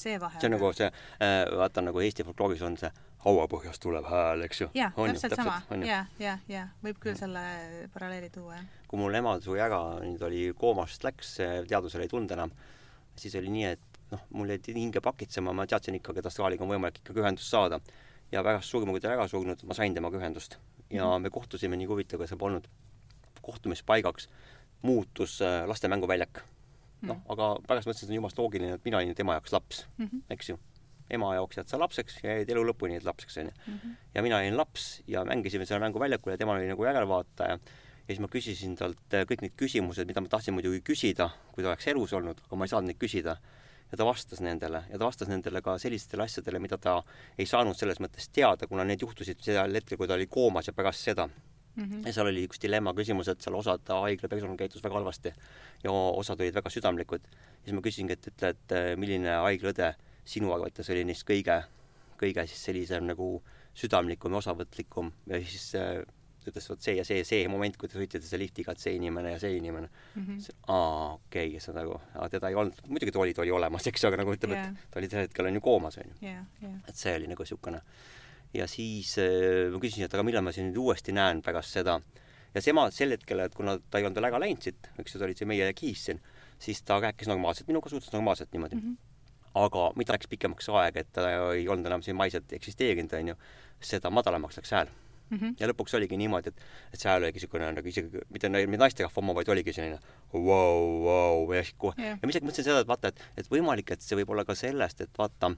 See vahe see on nagu see äh, vaata nagu Eesti folklooris on see hauapõhjast tulev hääl, eks ju. jah, täpselt sama, ja, ja, ja võib küll selle paralleeli tuua, jah. kui mul ema suri ära, nüüd oli koomast läks, teadvusele ei tulnud enam, siis oli nii, et noh, mul jäid hinge pakitsema, ma teadsin ikkagi, et astraaliga on võimalik ikkagi ühendust saada. ja pärast surma, kui ta ära surnud, ma sain temaga ühendust. ja Mhm. me kohtusime nii huvitav, see polnud kohtumispaigaks, muutus äh, laste mänguväljak. Noh, aga pärast mõtlesin, et on jumalast loogiline, et mina olin tema jaoks laps, mm. -hmm. eks ju. ema jaoks jääd sa lapseks ja jäid elu lõpuni lapseks, onju. Mm -hmm. ja mina olin laps ja mängisime seal mänguväljakul ja tema oli nagu järelvaataja. ja siis ma küsisin talt äh, kõik need küsimused, mida ma tahtsin muidugi küsida, kui ta oleks elus olnud, aga ma ei saanud neid küsida. ja ta vastas nendele ja ta vastas nendele ka sellistele asjadele, mida ta ei saanud selles mõttes teada, kuna need juhtusid sel hetkel, kui ta oli koomas ja pärast seda Mm -hmm. ja seal oli üks dilemma küsimus, et seal osad haigla personal käitus väga halvasti ja osad olid väga südamlikud. siis ma küsisingi, et ütle, et äh, milline haiglaõde sinu arvates oli neist kõige, kõige siis sellisem nagu südamlikum ja osavõtlikum ja siis äh, ütles, vot see ja see, see moment, kui te sõitsite selle liftiga, et see inimene ja see inimene Mm -hmm. aa, okei okay,, saad aru, teda ei olnud, muidugi ta oli, ta oli olemas, eks ju, aga nagu ütleme Jaa. et ta oli sel hetkel on ju koomas, on ju. ja, ja. et see oli nagu niisugune. Ja siis äh, ma küsisin, et aga millal ma sind nüüd uuesti näen pärast seda. ja tema sel hetkel, et kuna ta ei olnud veel ära läinud siit, eks ju, ta oli see meie kihis siin, siis ta rääkis normaalselt minuga, suhteliselt normaalselt niimoodi mm. Mm -hmm. aga mida läks pikemaks aega, et ta ei olnud enam siin maiselt eksisteerinud, on ju, seda madalamaks läks hääl mm. -hmm. ja lõpuks oligi niimoodi, et, et see hääl oligi niisugune nagu isegi mitte mitte naisterahva oma, vaid oligi selline vau, vau ja kohe yeah. ja ma isegi mõtlesin seda, et vaata, et, et võimalik, et see võib olla ka sellest, et vaata,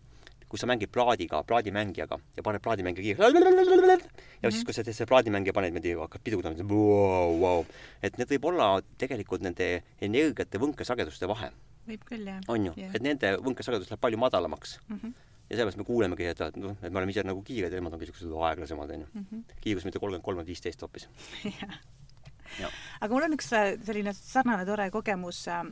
kui sa mängid plaadiga, plaadimängijaga ja paned plaadimängija kiirelt ja siis, kui sa selle plaadimängija paned niimoodi, hakkad pidurdama, vau, vau. et need võib olla tegelikult nende energiate võnkesageduste vahe. võib küll, jah. on ju yeah., et nende võnkesagedus läheb palju madalamaks mm. -hmm ja sellepärast me kuulemegi, et, et noh, et me oleme ise nagu kiired ja nemad ongi niisugused aeglasemad, on ju mm -hmm.. kiirus mitte kolmkümmend kolm, vaid viisteist hoopis [laughs] aga mul on üks äh, selline sarnane tore kogemus äh,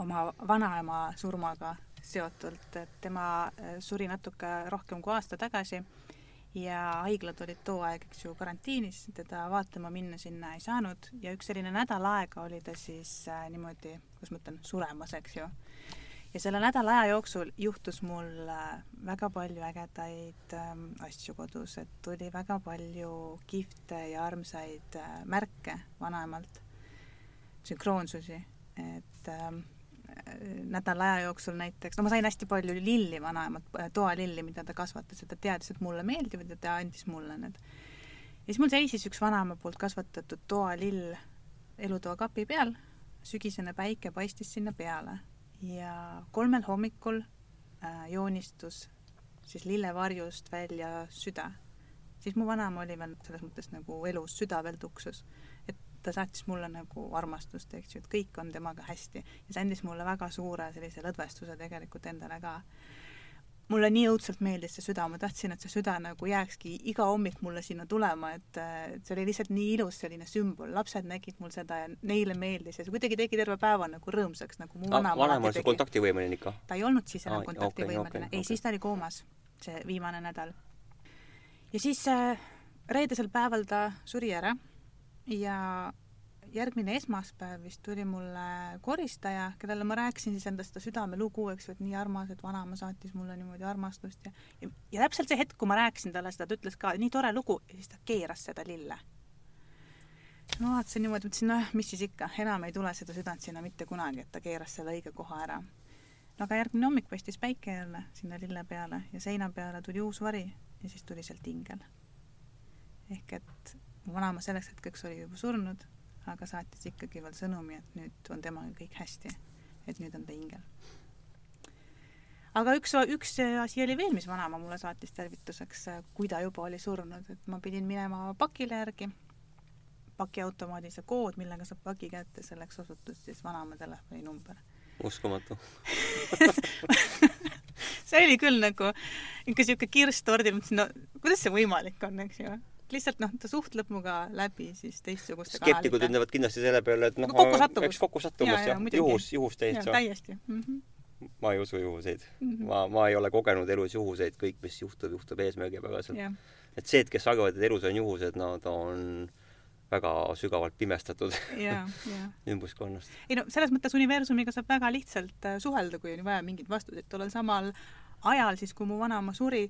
oma vanaema surmaga seotult, et tema äh, suri natuke rohkem kui aasta tagasi ja haiglad olid too aeg, eks ju, karantiinis, teda vaatama minna sinna ei saanud ja üks selline nädal aega oli ta siis äh, niimoodi, kuidas ma ütlen, suremas, eks ju. Ja selle nädala aja jooksul juhtus mul äh, väga palju ägedaid ähm, asju kodus, et tuli väga palju kihvte ja armsaid äh, märke vanaemalt, sünkroonsusi, et äh, nädala aja jooksul näiteks, no ma sain hästi palju lilli vanaemalt, äh, toalilli, mida ta kasvatas ja ta teadis, et mulle meeldivad ja ta andis mulle need. ja siis mul seisis üks vanaema poolt kasvatatud toalill elutoa kapi peal, sügisene päike paistis sinna peale ja kolmel hommikul äh, joonistus siis lillevarjust välja süda. siis mu vanaema oli veel selles mõttes nagu elus, süda veel tuksus. Ta saatis mulle nagu armastust, eks ju, et kõik on temaga hästi. Ja see andis mulle väga suure sellise lõdvestuse tegelikult endale ka. Mulle nii õudselt meeldis see süda, ma tahtsin, et see süda nagu jääkski iga hommik mulle sinna tulema, et see oli lihtsalt nii ilus selline sümbol, lapsed nägid mul seda ja neile meeldis ja see kuidagi tegi terve päeva nagu rõõmsaks, nagu mu vanaema vanaema oli kontaktivõimeline ikka? ta ei olnud siis enam kontaktivõimeline. okay,, okay, ei okay. siis ta oli koomas, see viimane nädal. ja siis äh, reedesel päeval ta suri ära ja järgmine esmaspäev vist tuli mulle koristaja, kellele ma rääkisin siis endast seda südamelugu, eks ju, et nii armas, et vanaema saatis mulle niimoodi armastust ja, ja, ja täpselt see hetk, kui ma rääkisin talle seda, ta ütles ka, nii tore lugu ja siis ta keeras seda lille. ma vaatasin niimoodi, mõtlesin, noh, mis siis ikka, enam ei tule seda südant sinna mitte kunagi, et ta keeras selle õige koha ära. no aga järgmine hommik paistis päike jälle sinna lille peale ja seina peale tuli uus vari ja siis tuli sealt ingel. ehk et vanaema selleks hetkeks oli juba surnud aga saatis ikkagi veel sõnumi, et nüüd on temaga kõik hästi, et nüüd on ta ingel. aga üks, üks asi oli veel, mis vanaema mulle saatis tervituseks, kui ta juba oli surnud, et ma pidin minema pakile järgi, pakiautomaadi see kood, millega saab paki kätte, selleks osutus siis vanaema telefoninumber. uskumatu [laughs] see oli küll nagu ikka siuke kirss tordil, mõtlesin, no kuidas see võimalik on, eks ju lihtsalt noh, ta suhtleb minuga läbi siis teistsuguste skeptikud ütlevad kindlasti selle peale, et noh, eks kokkusattumus ja, ja, ja juhus, juhus täitsa. täiesti mm. -hmm. ma ei usu juhuseid mm. -hmm. ma, ma ei ole kogenud elus juhuseid, kõik, mis juhtub, juhtub eesmärgipäraselt. et see, et kes arvavad, et elus on juhused, ta on väga sügavalt pimestatud [laughs] ümbruskonnast. ei no selles mõttes universumiga saab väga lihtsalt äh, suhelda, kui on vaja mingeid vastuseid. tollel samal ajal siis, kui mu vanaema suri,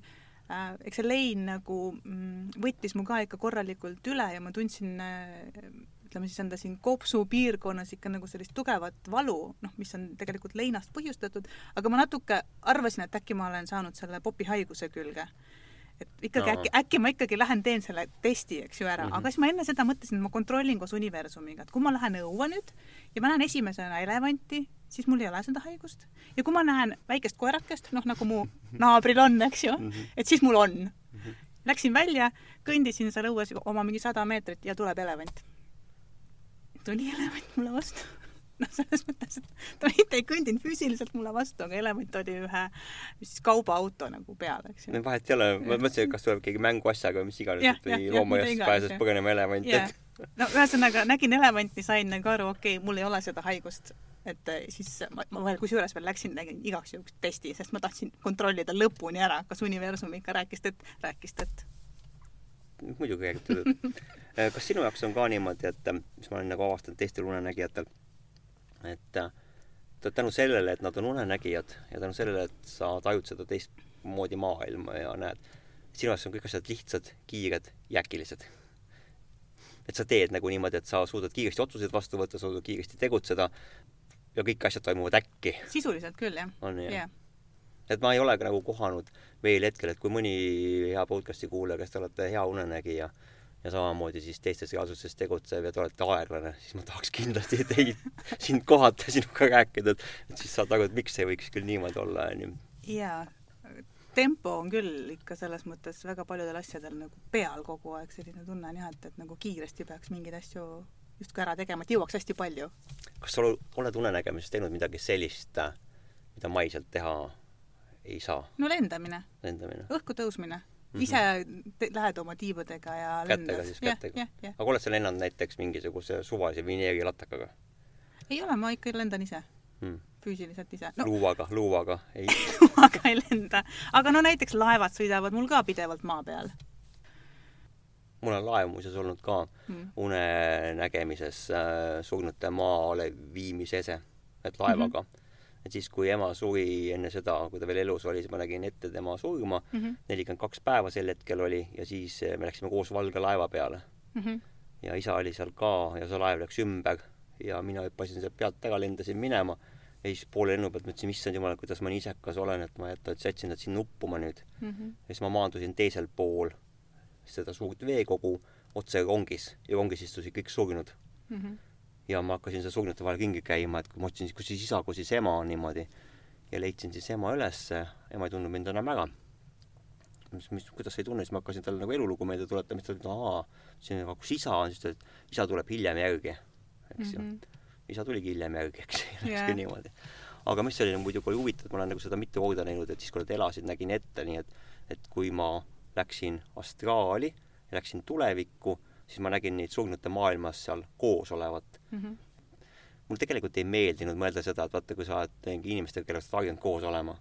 eks see lein nagu mm, võttis mu ka ikka korralikult üle ja ma tundsin äh, ütleme siis enda siin kopsu piirkonnas ikka nagu sellist tugevat valu, noh, mis on tegelikult leinast põhjustatud, aga ma natuke arvasin, et äkki ma olen saanud selle popihaiguse külge et ikkagi no. äkki, äkki ma ikkagi lähen teen selle testi, eks ju, ära mm, -hmm. aga siis ma enne seda mõtlesin, et ma kontrollin koos universumiga, et kui ma lähen õue nüüd ja ma näen esimesena elevanti, siis mul ei ole seda haigust. ja kui ma näen väikest koerakest, noh nagu mu naabril on, eks ju mm, -hmm. et siis mul on mm. -hmm. Läksin välja, kõndisin seal õues oma mingi sada meetrit ja tuleb elevant. tuli elevant mulle vastu [laughs] noh, selles mõttes, et ta mitte ei kõndinud füüsiliselt mulle vastu, aga elevant oli ühe siis kaubaauto nagu peal, eks ju. no vahet ei ole, ma mõtlesin, et kas tuleb keegi mänguasjaga või mis iganes, või loomaaiast pääses põgenema elevant, et no ühesõnaga nägin elevanti, sain nagu aru, okei okay,, mul ei ole seda haigust, et eh, siis ma, ma veel kusjuures veel läksin, tegin igaks juhuks testi, sest ma tahtsin kontrollida lõpuni ära, kas universum ikka rääkis tõtt, rääkis tõtt. muidugi räägib tõtt. Eh, [laughs] kas sinu jaoks on ka niimoodi, et mis ma olen nagu avastanud teistel unenägijatel et äh, tänu sellele, et nad on unenägijad ja tänu sellele, et sa tajud seda teistmoodi maailma ja näed, sinu jaoks on kõik asjad lihtsad, kiired ja äkilised. et sa teed nagu niimoodi, et sa suudad kiiresti otsuseid vastu võtta, suudad kiiresti tegutseda ja kõik asjad toimuvad äkki. sisuliselt küll, jah. on jah yeah.? et ma ei ole ka nagu kohanud veel hetkel, et kui mõni hea podcast'i kuulaja, kes te olete hea unenägija ja samamoodi siis teistes reaalsustes tegutsev ja te olete aeglane, siis ma tahaks kindlasti [laughs] teid, sind kohata, sinuga rääkida, et siis saad aru, et miks see võiks küll niimoodi olla, onju. jaa, tempo on küll ikka selles mõttes väga paljudel asjadel nagu peal kogu aeg, selline tunne on jah, et, et nagu kiiresti peaks mingeid asju justkui ära tegema, et jõuaks hästi palju. kas sa oled unenägemises teinud midagi sellist, mida maiselt teha ei saa? no lendamine. lendamine. õhku tõusmine. Ise lähed oma tiibadega ja kätega siis, kätega? aga oled sa lennanud näiteks mingisuguse suvalise vineerilatakaga? ei ole, ma ikka lendan ise hmm füüsiliselt ise no.. luuaga, luuaga, ei [laughs] luuaga ei lenda. aga no näiteks laevad sõidavad mul ka pidevalt maa peal. mul on laev muuseas olnud ka mm. unenägemises äh, surnute maale viimise ese, et laevaga mm. -hmm. Et siis, kui ema suri enne seda, kui ta veel elus oli, siis ma nägin ette tema surma, mhm. nelikümmend kaks päeva sel hetkel oli ja siis äh, me läksime koos valge laeva peale mm. -hmm. ja isa oli seal ka ja see laev läks ümber ja mina hüppasin sealt pealt ära, lendasin minema ja siis poole lennu pealt mõtlesin, issand jumal, kuidas ma nii isekas olen, et ma jätan, et jätsin nad sinna uppuma nüüd mm. -hmm. ja siis ma maandusin teisel pool seda suurt veekogu otse rongis ja rongis istusid kõik surnud mm. -hmm. Ja ma hakkasin seal surnute vahel ringi käima, et kui ma otsin, kus siis isa, kus siis ema on niimoodi. ja leidsin siis ema ülesse, ema ei tundnud mind enam ära. mis, mis, kuidas sa ei tunne, siis ma hakkasin talle nagu elulugu meelde tuletama, siis ta ütles, aa, siis kus isa on, siis ta ütles, isa tuleb hiljem järgi, eks ju mm -hmm isa tuligi hiljem järgi, eks läkski yeah. niimoodi. aga mis oli muidugi oli huvitav, ma olen nagu seda mitu korda näinud, et siis, kui nad elasid, nägin ette nii, et et kui ma läksin astraali läksin tulevikku, siis ma nägin neid surnute maailmas seal koos olevat mm. -hmm. mul tegelikult ei meeldinud mõelda seda, et vaata, kui sa oled mingi inimestega, kellega sa oled harjunud koos olema,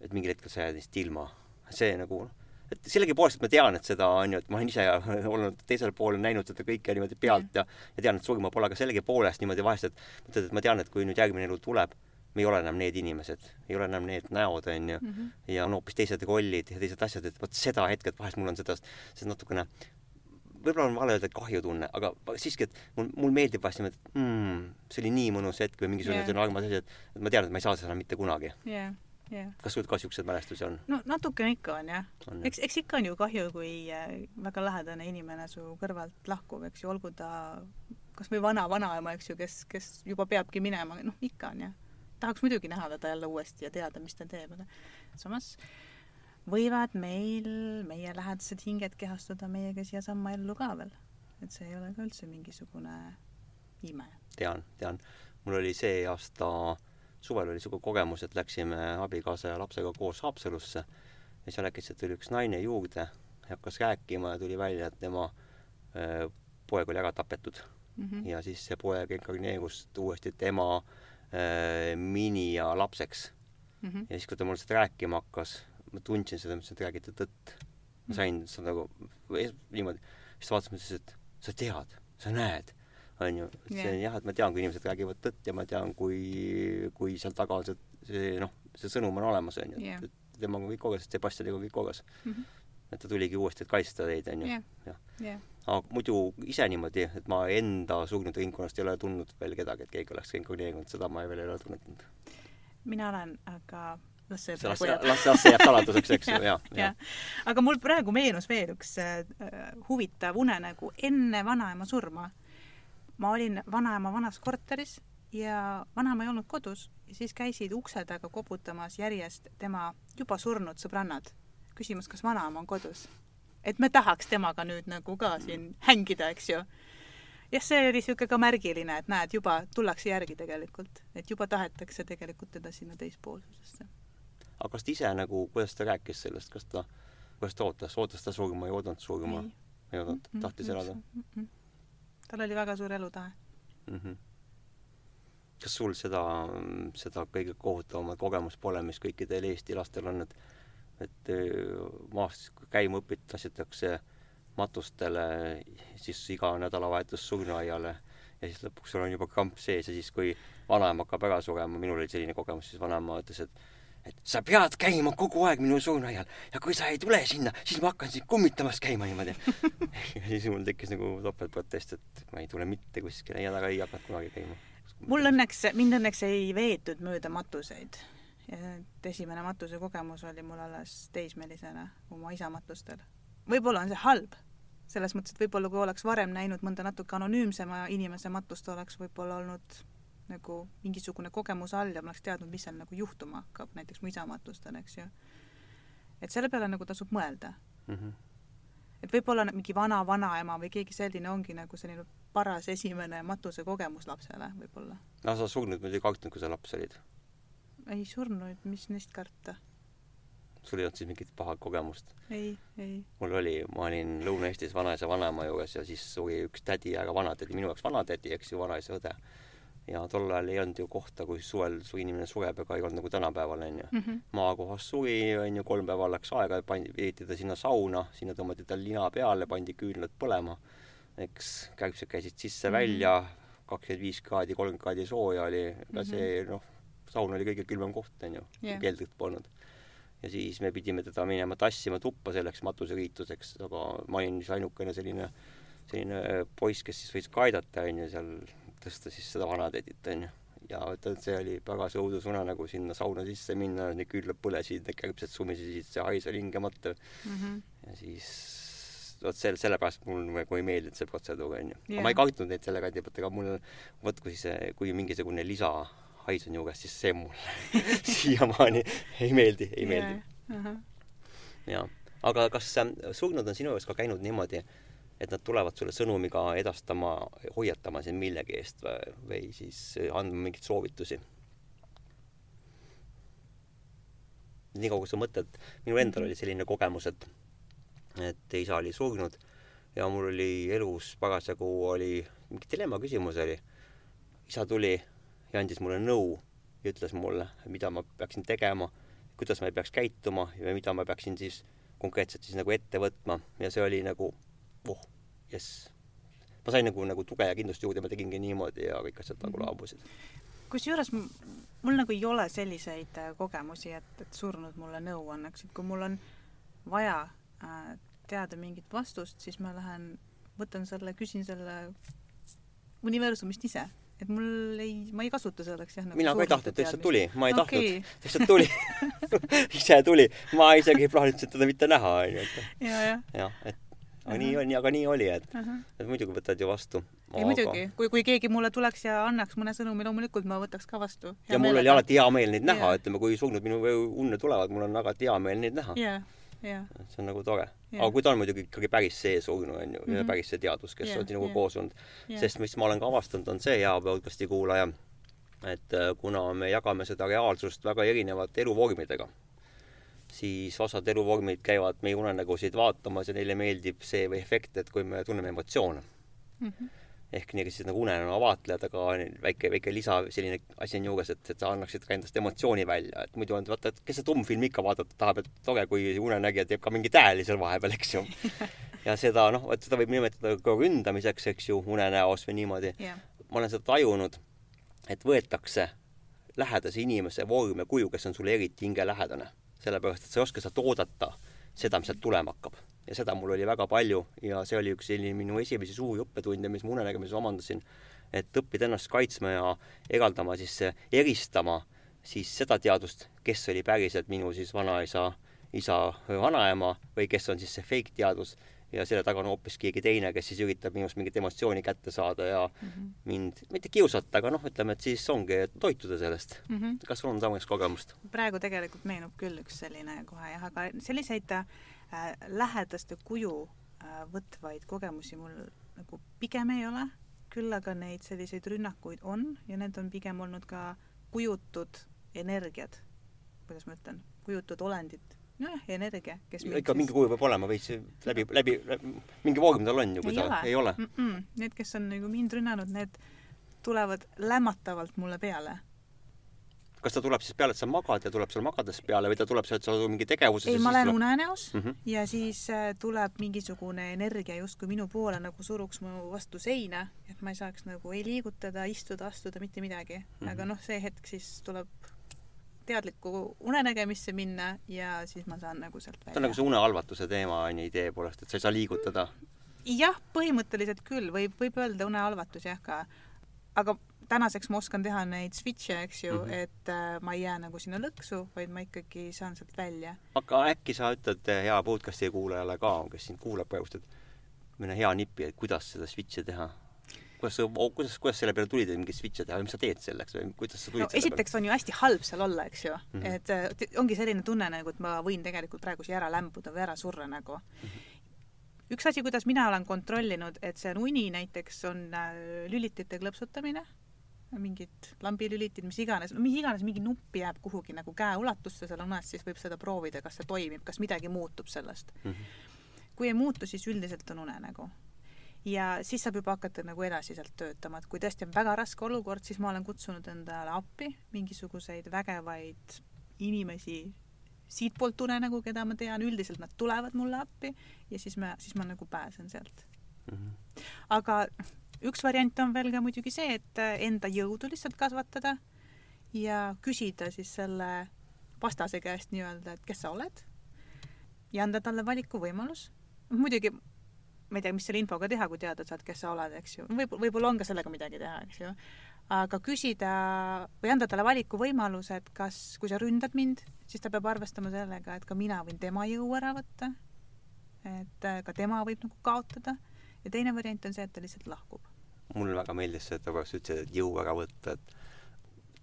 et mingil hetkel sa jääd neist ilma. see nagu et sellegipoolest ma tean, et seda on ju, et ma olen ise [laughs] olnud teisel pool, näinud seda kõike niimoodi pealt ja ja tean, et surma pole, aga sellegipoolest niimoodi vahest, et mõtled, et ma tean, et kui nüüd järgmine elu tuleb, me ei ole enam need inimesed, ei ole enam need näod, on ju mm, -hmm. ja on hoopis teised rollid ja teised asjad, et vot seda hetke, et vahest mul on seda, seda natukene võib-olla on vale öelda kahjutunne, aga siiski, et mul, mul meeldib vahest niimoodi, et mm, see oli nii mõnus hetk või mingisugune yeah. armas asi, et, et ma tean, et ma ei saa seda mitte kunagi yeah yeah.. kas sul ka siukseid mälestusi on? no natukene ikka on jah. eks, eks ikka on ju kahju, kui äh, väga lähedane inimene su kõrvalt lahkub, eks ju, olgu ta kas või vana-vanaema, eks ju, kes, kes juba peabki minema, noh, ikka on jah. tahaks muidugi näha teda jälle uuesti ja teada, mis ta teeb, aga samas võivad meil, meie lähedased hinged kehastuda meiega siiasamma ellu ka veel. et see ei ole ka üldse mingisugune ime. tean, tean. mul oli see aasta suvel oli niisugune kogemus, et läksime abikaasa ja lapsega koos Haapsalusse ja seal äkitselt tuli üks naine juurde ja hakkas rääkima ja tuli välja, et tema äh, poeg oli ära tapetud mm. -hmm. ja siis see poeg inkarneerus uuesti tema äh, mini ja lapseks mm. -hmm. ja siis, kui ta mulle seda rääkima hakkas, ma tundsin seda, mõtlesin, et räägite tõtt. ma sain seda nagu niimoodi, siis ta vaatas, mõtles, et sa tead, sa näed on ju, et see on jah, et ma tean, kui inimesed räägivad tõtt ja ma tean, kui, kui seal taga on see, see noh, see sõnum on olemas, on ju yeah., et temaga on kõik korras, Sebastianiga on kõik korras mm. -hmm. et ta tuligi uuesti, et kaitsta teid, on ju, jah aga muidu ise niimoodi, et ma enda surnud ringkonnast ei ole tundnud veel kedagi, et keegi oleks inkrimineerinud, seda ma veel ei ole tunnetanud. mina olen, aga las see las, las, las see jääb saladuseks, eks ju, [laughs] jaa. jah, aga mul praegu meenus veel üks äh, huvitav unenägu enne vanaema surma ma olin vanaema vanas korteris ja vanaema ei olnud kodus ja siis käisid ukse taga koputamas järjest tema juba surnud sõbrannad, küsimas, kas vanaema on kodus. et me tahaks temaga nüüd nagu ka siin hängida, eks ju. jah, see oli niisugune ka märgiline, et näed, juba tullakse järgi tegelikult, et juba tahetakse tegelikult teda sinna teispoolsusesse. Aga kas ta ise nagu, kuidas ta rääkis sellest, kas ta, kuidas ta ootas, ootas ta surma, ei oodanud surma? ei oodanud, tahtis elada mm? -mm tal oli väga suur elutahe mm. -hmm. kas sul seda, seda kõige kohutavamat kogemust pole, mis kõikidel Eesti lastel on, et et äh, maast käima õpid, tassitakse matustele, siis iga nädalavahetus surnuaiale ja siis lõpuks sul on juba kramp sees ja siis, kui vanaema hakkab ära surema, minul oli selline kogemus, siis vanaema ütles, et et sa pead käima kogu aeg minu surnuaial ja kui sa ei tule sinna, siis ma hakkan sind kummitamas käima niimoodi [laughs] ja siis mul tekkis nagu topeltprotest, et ma ei tule mitte kuskile ja ta ka ei hakanud kunagi käima. mul õnneks, mind õnneks ei veetud mööda matuseid et esimene matusekogemus oli mul alles teismelisena oma isa matustel. võib-olla on see halb, selles mõttes, et võib-olla kui oleks varem näinud mõnda natuke anonüümsema inimese matust, oleks võib-olla olnud nagu mingisugune kogemus all ja ma oleks teadnud, mis seal nagu juhtuma hakkab, näiteks mu isa matustel, eks ju. et selle peale nagu tasub mõelda mm. -hmm. et võib-olla mingi vana vanaema või keegi selline ongi nagu selline paras esimene matusekogemus lapsele võib-olla. no sa surnud muidugi kartnud, kui sa laps olid? ei surnud, mis neist karta sul ei olnud siis mingit paha kogemust? ei, ei. mul oli, ma olin Lõuna-Eestis vanaisa vanaema juures ja siis suri üks tädi, aga vanatädi, minu jaoks vanatädi, eks ju, vanaisa õde ja tol ajal ei olnud ju kohta, kui suvel su inimene sureb, ega ei olnud nagu tänapäeval, onju mm. -hmm. maakohas suri, onju, kolm päeva läks aega, pandi, viidi ta sinna sauna, sinna tõmmati tal lina peale, pandi küünlad põlema. eks kärbsed käisid sisse-välja -hmm., kakskümmend viis kraadi, kolmkümmend kraadi sooja oli, ega -hmm. see noh, saun oli kõige külmem koht, onju yeah., keldrit polnud. ja siis me pidime teda minema tassima tuppa selleks matuseriituseks, aga ma olin siis ainukene selline, selline poiss, kes siis võis ka aidata, onju, seal tõsta siis seda vanatädit, onju. ja ütled, see oli väga see õudusunenägu sinna sauna sisse minna, need küünlad põlesid, need kärbsed sumisesid, see hais oli hingamatu mm. -hmm. ja siis vot selle, sellepärast mul nagu ei meeldinud see protseduur, onju. Jah. ma ei kartnud neid selle kandi pealt, aga mul, vot kui see, kui mingisugune lisahais on juures, siis see mulle [laughs] siiamaani ei meeldi, ei meeldi. -huh. jaa. aga kas äh, surnud on sinu juures ka käinud niimoodi, et nad tulevad sulle sõnumiga edastama, hoiatama sind millegi eest või, või siis andma mingeid soovitusi? niikaua, kui sa mõtled, minul endal oli selline kogemus, et et isa oli surnud ja mul oli elus parasjagu oli mingi dilemma küsimus oli. isa tuli ja andis mulle nõu ja ütles mulle, mida ma peaksin tegema, kuidas ma peaks käituma ja mida ma peaksin siis konkreetselt siis nagu ette võtma ja see oli nagu oh, jess. ma sain nagu, nagu tuge ja kindlust juurde, ma tegingi niimoodi ja kõik asjad nagu Mhm. laabusid. kusjuures mul nagu ei ole selliseid äh, kogemusi, et, et surnud mulle nõu annaksid, kui mul on vaja äh, teada mingit vastust, siis ma lähen, võtan selle, küsin selle universumist ise, et mul ei, ma ei kasuta selleks jah nagu mina ka ei tahtnud, ta lihtsalt tuli, ma ei Okei. tahtnud, lihtsalt tuli. [laughs] [laughs] Ise tuli, ma isegi ei plaaninud teda mitte näha, onju, jah, et aga nii on, aga nii oli, et, uh. -huh. et muidugi võtad ju vastu. ei muidugi, kui, kui keegi mulle tuleks ja annaks mõne sõnumi, loomulikult ma võtaks ka vastu. ja mul oli alati hea meel neid näha, Jaa. ütleme, kui surnud minu unne tulevad, mul on alati hea meel neid näha. jaa, jaa. see on nagu tore. Jaa. aga kui ta on muidugi ikkagi päris see surnu, on ju, ja Mhm. päris see teadus, kes Jaa, on sinuga jaa. koos olnud. jaa. sest mis ma olen ka avastanud, on see, hea podcast'i kuulaja, et äh, kuna me jagame seda reaalsust väga erinevate eluvormidega, siis osad eluvormid käivad meie unenägusid vaatamas ja neile meeldib see või efekt, et kui me tunneme emotsioone Mhm. ehk nii siis nagu unenäo vaatlejad, aga väike, väike lisa selline asi on juures, et, et sa annaksid ka endast emotsiooni välja, et muidu on vaata, et kes see trummfilmi ikka vaadata tahab, et tore, kui unenägija teeb ka mingeid hääli seal vahepeal, eks ju. [laughs] ja seda noh, et seda võib nimetada ka ründamiseks, eks ju, unenäos või niimoodi. jah, ma olen seda tajunud, et võetakse lähedase inimese vorm ja kuju, kes on sulle eriti hingelähedane. Sellepärast, et sa ei oska sealt oodata seda, mis sealt tulema hakkab. ja seda mul oli väga palju ja see oli üks selline minu esimesi suuri õppetunde, mis ma unenägemises omandasin. et õppida ennast kaitsma ja eraldama siis, eristama siis seda teadvust, kes oli päriselt minu siis vanaisa, isa vanaema või kes on siis see fake teadvus ja selle taga on hoopis keegi teine, kes siis üritab minust mingit emotsiooni kätte saada ja Mhm. mind mitte kiusata, aga noh, ütleme, et siis ongi, toituda sellest. Mhm. kas sul on samasugust kogemust? praegu tegelikult meenub küll üks selline kohe jah, aga selliseid äh, lähedaste kuju äh, võtvaid kogemusi mul nagu pigem ei ole, küll aga neid selliseid rünnakuid on ja need on pigem olnud ka kujutud energiad, kuidas ma ütlen, kujutud olendid, nojah, energia, kes mind ikka mingi kuju peab olema veits läbi, läbi, läbi, mingi vorm tal on ju, kui ei ta ole, ei ole. Mm -mm. Need, kes on nagu mind rünnanud, need tulevad lämmatavalt mulle peale kas ta tuleb siis peale, et sa magad ja tuleb sul magades peale või ta tuleb sealt, sa oled mingi tegevuses ei, ma olen unenäos mm. -hmm. ja siis äh, tuleb mingisugune energia justkui minu poole nagu suruks mu vastu seina, et ma ei saaks nagu ei liigutada, istuda, astuda, mitte midagi mm. -hmm. aga Mhm. noh, see hetk siis tuleb teadlikku unenägemisse minna ja siis ma saan nagu sealt ta on välja. nagu see unehalvatuse teema on ju idee poolest, et sa ei saa liigutada. jah, põhimõtteliselt küll, võib, võib öelda unehalvatus jah ka, aga tänaseks ma oskan teha neid switch'e, eks ju mm. -hmm. et äh, ma ei jää nagu sinna lõksu, vaid ma ikkagi saan sealt välja. aga äkki sa ütled hea podcast'i kuulajale ka, kes sind kuulab praegust, et mõne hea nipi, et kuidas seda switch'i teha? Kuidas sa, kuidas, kuidas selle peale tulid, et mingeid switch'e teha, mis sa teed selleks või kuidas sa tulid no esiteks on ju hästi halb seal olla, eks ju mm. -hmm. et äh, ongi selline tunne nagu, et ma võin tegelikult praegu siia ära lämbuda või ära surra nagu mm. -hmm. üks asi, kuidas mina olen kontrollinud, et see on uni näiteks, on äh, lülitite klõpsutamine, mingid lambilülitid, mis iganes, no mis iganes, mingi nupp jääb kuhugi nagu käeulatusse seal unes, siis võib seda proovida, kas see toimib, kas midagi muutub sellest peale? Mhm. kui ei muutu, siis üldiselt on unenägu. Ja siis saab juba hakata nagu edasi sealt töötama, et kui tõesti on väga raske olukord, siis ma olen kutsunud endale appi mingisuguseid vägevaid inimesi siitpoolt unenägu, keda ma tean, üldiselt nad tulevad mulle appi ja siis me, siis ma nagu pääsen sealt. Mhm. aga üks variant on veel ka muidugi see, et enda jõudu lihtsalt kasvatada ja küsida siis selle vastase käest nii-öelda, et kes sa oled ja anda talle valikuvõimalus. muidugi ma ei tea, mis selle infoga teha, kui teada saad, kes sa oled, eks ju. võib, võib-olla on ka sellega midagi teha, eks ju. aga küsida või anda talle valikuvõimalus, et kas, kui sa ründad mind, siis ta peab arvestama sellega, et ka mina võin tema jõu ära võtta. et äh, ka tema võib nagu kaotada. ja teine variant on see, et ta lihtsalt lahkub. mulle väga meeldis see, et sa korraks ütlesid, et jõu ära võtta, et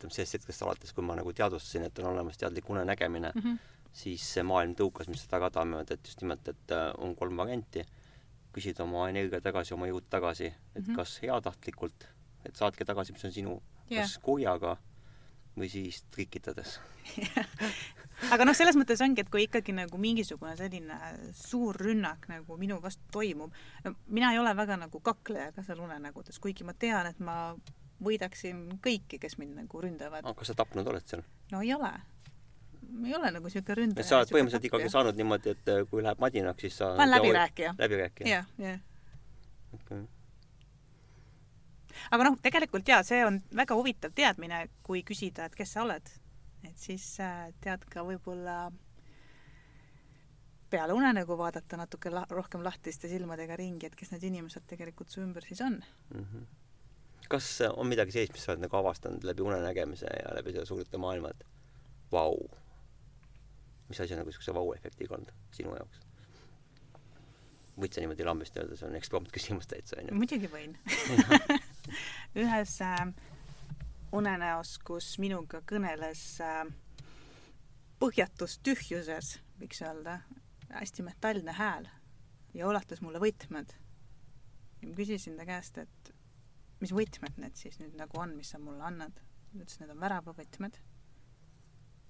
ütleme sellest hetkest alates, kui ma nagu teadvustasin, et on olemas teadlik unenägemine mm. -hmm. siis see maailm tõukas mind seda ka tammima, et just nimelt, et äh, on kolm varianti. Küsida oma energia tagasi, oma jõud tagasi, et mm. -hmm. kas heatahtlikult, et saatke tagasi, mis on sinu Jah. kas kurjaga või siis trikitades. [laughs] aga noh, selles mõttes ongi, et kui ikkagi nagu mingisugune selline suur rünnak nagu minu vastu toimub, no mina ei ole väga nagu kakleja ka seal unenägudes, kuigi ma tean, et ma võidaksin kõiki, kes mind nagu ründavad. aga kas sa tapnud oled seal? no ei ole. Ma ei ole nagu siuke ründaja. sa oled põhimõtteliselt ikkagi saanud niimoodi, et äh, kui läheb madinaks, siis sa ma olen läbirääkija. läbirääkija? jah, jah. okei. aga noh, tegelikult jaa, see on väga huvitav teadmine, kui küsida, et kes sa oled. et siis äh, tead ka võib-olla peale unenägu vaadata natuke la rohkem lahtiste silmadega ringi, et kes need inimesed tegelikult su ümber siis on. Mhm. kas äh, on midagi sellist, mis sa oled nagu avastanud läbi unenägemise ja läbi selle suurte maailma, et vau, mis asi nagu niisuguse vau-efektiga olnud sinu jaoks? võid sa niimoodi lambist öelda, see on eksprompt küsimus täitsa, onju. muidugi võin [laughs] ühes äh, unenäos, kus minuga kõneles äh, põhjatus tühjuses, võiks öelda, hästi metallne hääl ja ulatas mulle võtmed. ja ma küsisin ta käest, et mis võtmed need siis nüüd nagu on, mis sa mulle annad. ta ütles, need on väravavõtmed.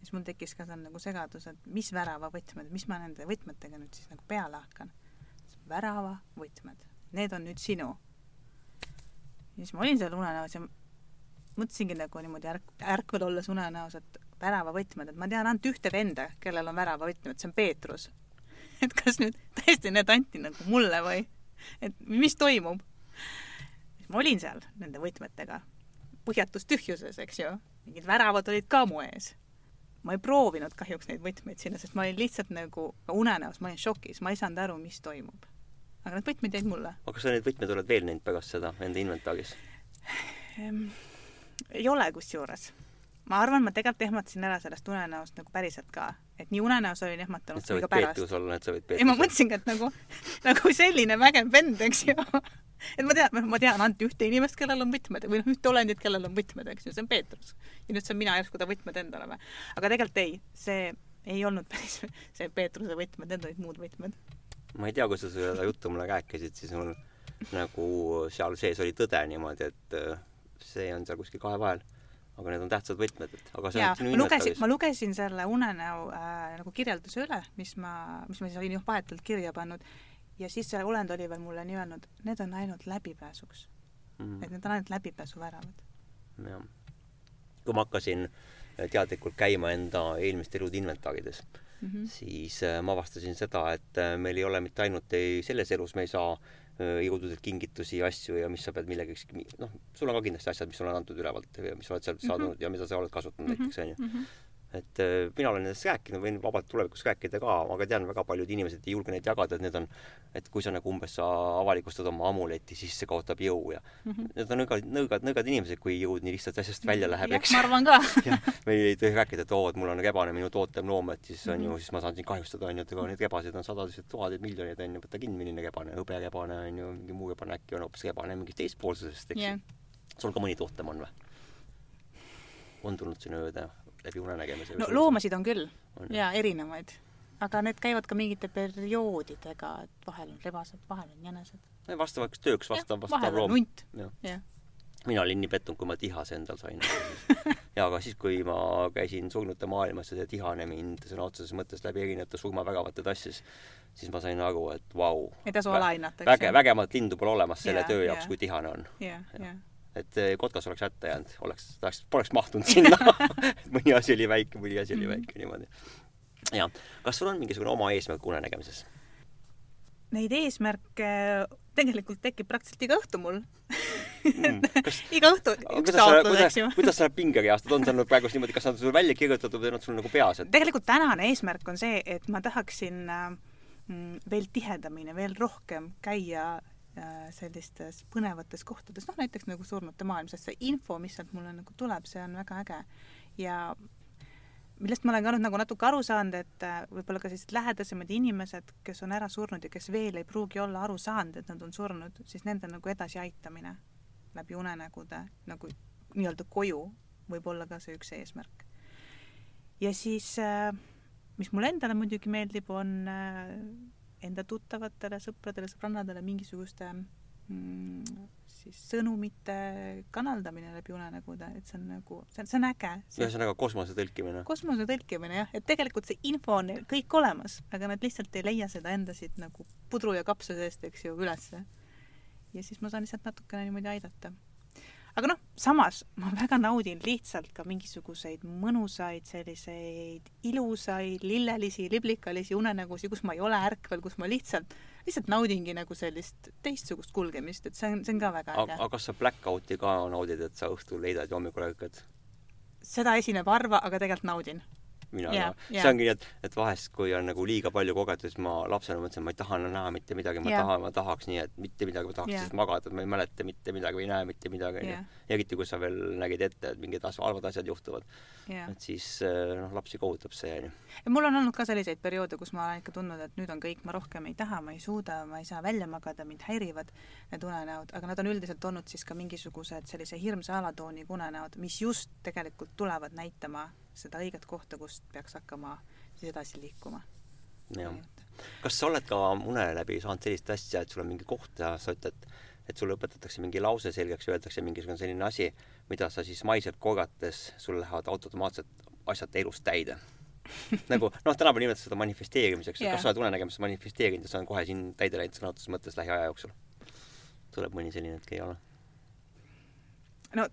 Siis mul tekkis ka seal nagu segadus, et mis väravavõtmed, mis ma nende võtmetega nüüd siis nagu peale hakkan. väravavõtmed, need on nüüd sinu. ja siis ma olin seal unenäos ja mõtlesingi nagu niimoodi ärk-, ärkvel olles unenäos, et väravavõtmed, et ma tean ainult ühte venda, kellel on väravavõtmed, see on Peetrus. [laughs] et kas nüüd tõesti need anti nagu mulle või? et mis toimub? siis ma olin seal nende võtmetega, põhjatus tühjuses, eks ju. mingid väravad olid ka mu ees. Ma ei proovinud kahjuks neid võtmeid sinna, sest ma olin lihtsalt nagu unenäos, ma olin šokis, ma ei saanud aru, mis toimub. aga need võtmed jäid mulle aga kas sa neid võtmeid oled veel näinud pärast seda enda inventaaris? Ehm, ei ole kusjuures. ma arvan, ma tegelikult ehmatasin ära sellest unenäost nagu päriselt ka, et nii unenäos olin ehmatanud et sa kui võid ka pärast. Peetrus olla, et sa võid ei, ma Peetrus olla. mõtlesingi, et nagu, nagu selline vägev vend, eks ju. [laughs] et ma tean, ma tean ainult ühte inimest, kellel on võtmed või noh, ühte olendit, kellel on võtmed, eks ju, see on Peetrus. ja nüüd saan mina järsku ta võtmed endale või. aga tegelikult ei, see ei olnud [laughs] päris see Peetruse võtmed, need olid muud võtmed. ma ei tea, kui sa seda juttu mulle rääkisid, siis mul nagu seal sees oli tõde niimoodi, et äh, see on seal kuskil kahe vahel. aga need on tähtsad võtmed, et aga see jaa, on sinu lugesin, ma lugesin selle unenäo äh, nagu kirjelduse üle, mis ma, mis ma siis olin just vahetult kirja pannud ja siis see olend oli veel mulle nii öelnud, need on ainult läbipääsuks. Mhm. et need on ainult läbipääsuväravad. jah. kui ma hakkasin äh, teadlikult käima enda eelmiste elude inventaarides Mm -hmm. siis äh, ma avastasin seda, et äh, meil ei ole mitte ainult ei selles elus me ei saa jõududelt kingitusi ja asju ja mis sa pead millegagi, noh, sul on ka kindlasti asjad, mis sulle on antud ülevalt ja mis sa oled sealt Mhm. saanud ja mida sa oled kasutanud Mhm. näiteks onju. Mm -hmm. Et äh, mina olen nendest rääkinud, võin vabalt tulevikus rääkida ka, aga tean, väga paljud inimesed ei julge neid jagada, et need on, et kui sa nagu umbes sa avalikustad oma amuleti, siis see kaotab jõu ja mm -hmm. need on nõgad, nõgad, nõgad inimesed, kui jõud nii lihtsalt asjast välja läheb, eks. ma arvan ka [laughs] me ei tohi rääkida, et oo, et mul on rebane minu tootev loom, et siis on mm -hmm. ju, siis ma saan sind kahjustada, on ju, et ega neid rebaseid on sadasid, tuhandeid, miljoneid, on ju, võta kinni, milline rebane, hõberebane on ju, mingi muu rebane äkki on hoopis rebane mingist teispoolsusest, eks yeah.. sul ka mõni tootem on või? on tulnud sinna ööde läbi unenägemise? no loomasid on küll on, ja erinevaid, aga need käivad ka mingite perioodidega, et vahel on rebased, vahel on jänesed. vastavaks tööks vastav, vastav loom. hunt, mina olin nii pettunud, kui ma tihase endal sain [laughs] ja aga siis, kui ma käisin surnute maailmas ja see tihane mind sõna otseses mõttes läbi erinevate surmavägavate tassis, siis ma sain aru, et vau wow,. ei tasu alahinnata, väge, vägevat lindu pole olemas selle yeah, töö jaoks yeah., kui tihane on. jah, jah et eh, kotkas oleks hätta jäänud, oleks, tahaks, poleks mahtunud sinna [laughs] mõni asi oli väike, mõni asi oli mhm. väike niimoodi. ja, kas sul on mingisugune oma eesmärk unenägemises? Neid eesmärke tegelikult tekib praktiliselt iga õhtu mul mm, [laughs] kas, iga õhtu üks taotlus, eks ju. kuidas sa pingereastad, on see olnud praegu niimoodi, kas nad on sul välja kirjutatud või on nad sul nagu peas et...? tegelikult tänane eesmärk on see, et ma tahaksin äh, mm, veel tihedamini, veel rohkem käia sellistes põnevates kohtades, noh näiteks nagu Surnute maailm, sest see info, mis sealt mulle nagu tuleb, see on väga äge. ja millest ma olen ka nüüd nagu natuke aru saanud, et äh, võib-olla ka sellised lähedasemad inimesed, kes on ära surnud ja kes veel ei pruugi olla aru saanud, et nad on surnud, siis nende nagu edasiaitamine läbi unenägude nagu nii-öelda koju võib olla ka see üks eesmärk. ja siis, äh, mis mulle endale muidugi meeldib, on enda tuttavatele, sõpradele, sõbrannadele mingisuguste mm, siis sõnumite kanaldamine läbi unenägude, et see on nagu, see on, see on äge. ühesõnaga kosmose tõlkimine. kosmose tõlkimine jah, et tegelikult see info on kõik olemas, aga nad lihtsalt ei leia seda enda siit nagu pudru ja kapsa seest, eks ju, ülesse. ja siis ma saan lihtsalt natukene niimoodi aidata aga noh, samas ma väga naudin lihtsalt ka mingisuguseid mõnusaid selliseid ilusaid lillelisi, liblikalisi unenägusid, kus ma ei ole ärkvel, kus ma lihtsalt, lihtsalt naudingi nagu sellist teistsugust kulgemist, et see on, see on ka väga äge. aga kas sa blackout'i ka naudid, et sa õhtul leidad ja hommikul ärkad? seda esineb harva, aga tegelikult naudin mina yeah, ka. see ongi nii, et, et vahest, kui on nagu liiga palju kogetud, siis ma lapsena mõtlesin, ma ei taha näha mitte midagi, ma yeah. tahan, ma tahaks nii, et mitte midagi, ma tahaks yeah. lihtsalt magada, ma ei mäleta mitte midagi ei näe mitte midagi, onju. ja eriti, kui sa veel nägid ette, et mingid halvad asjad juhtuvad yeah.. et siis eh, noh, lapsi kohutab see, onju. mul on olnud ka selliseid perioode, kus ma olen ikka tundnud, et nüüd on kõik, ma rohkem ei taha, ma ei suuda, ma ei saa välja magada, mind häirivad need unenäod, aga nad on üldiselt olnud siis ka mingisugused sellise hirmsa alatooniga unenäod, mis just tegelikult tulevad näitama seda õiget kohta, kust peaks hakkama siis edasi liikuma. jah. kas sa oled ka une läbi saanud sellist asja, et sul on mingi koht ja sa ütled, et sulle õpetatakse mingi lause selgeks, öeldakse mingisugune selline asi, mida sa siis maiselt korrates, sul lähevad automaatselt asjad elust täide [laughs] nagu noh, tänapäeval nimetatakse seda manifesteerimiseks yeah., kas sa oled unenägemuses manifesteerinud ja see on kohe siin täide läinud sõna otseses mõttes lähiaja jooksul? tuleb mõni selline hetk, ei ole? no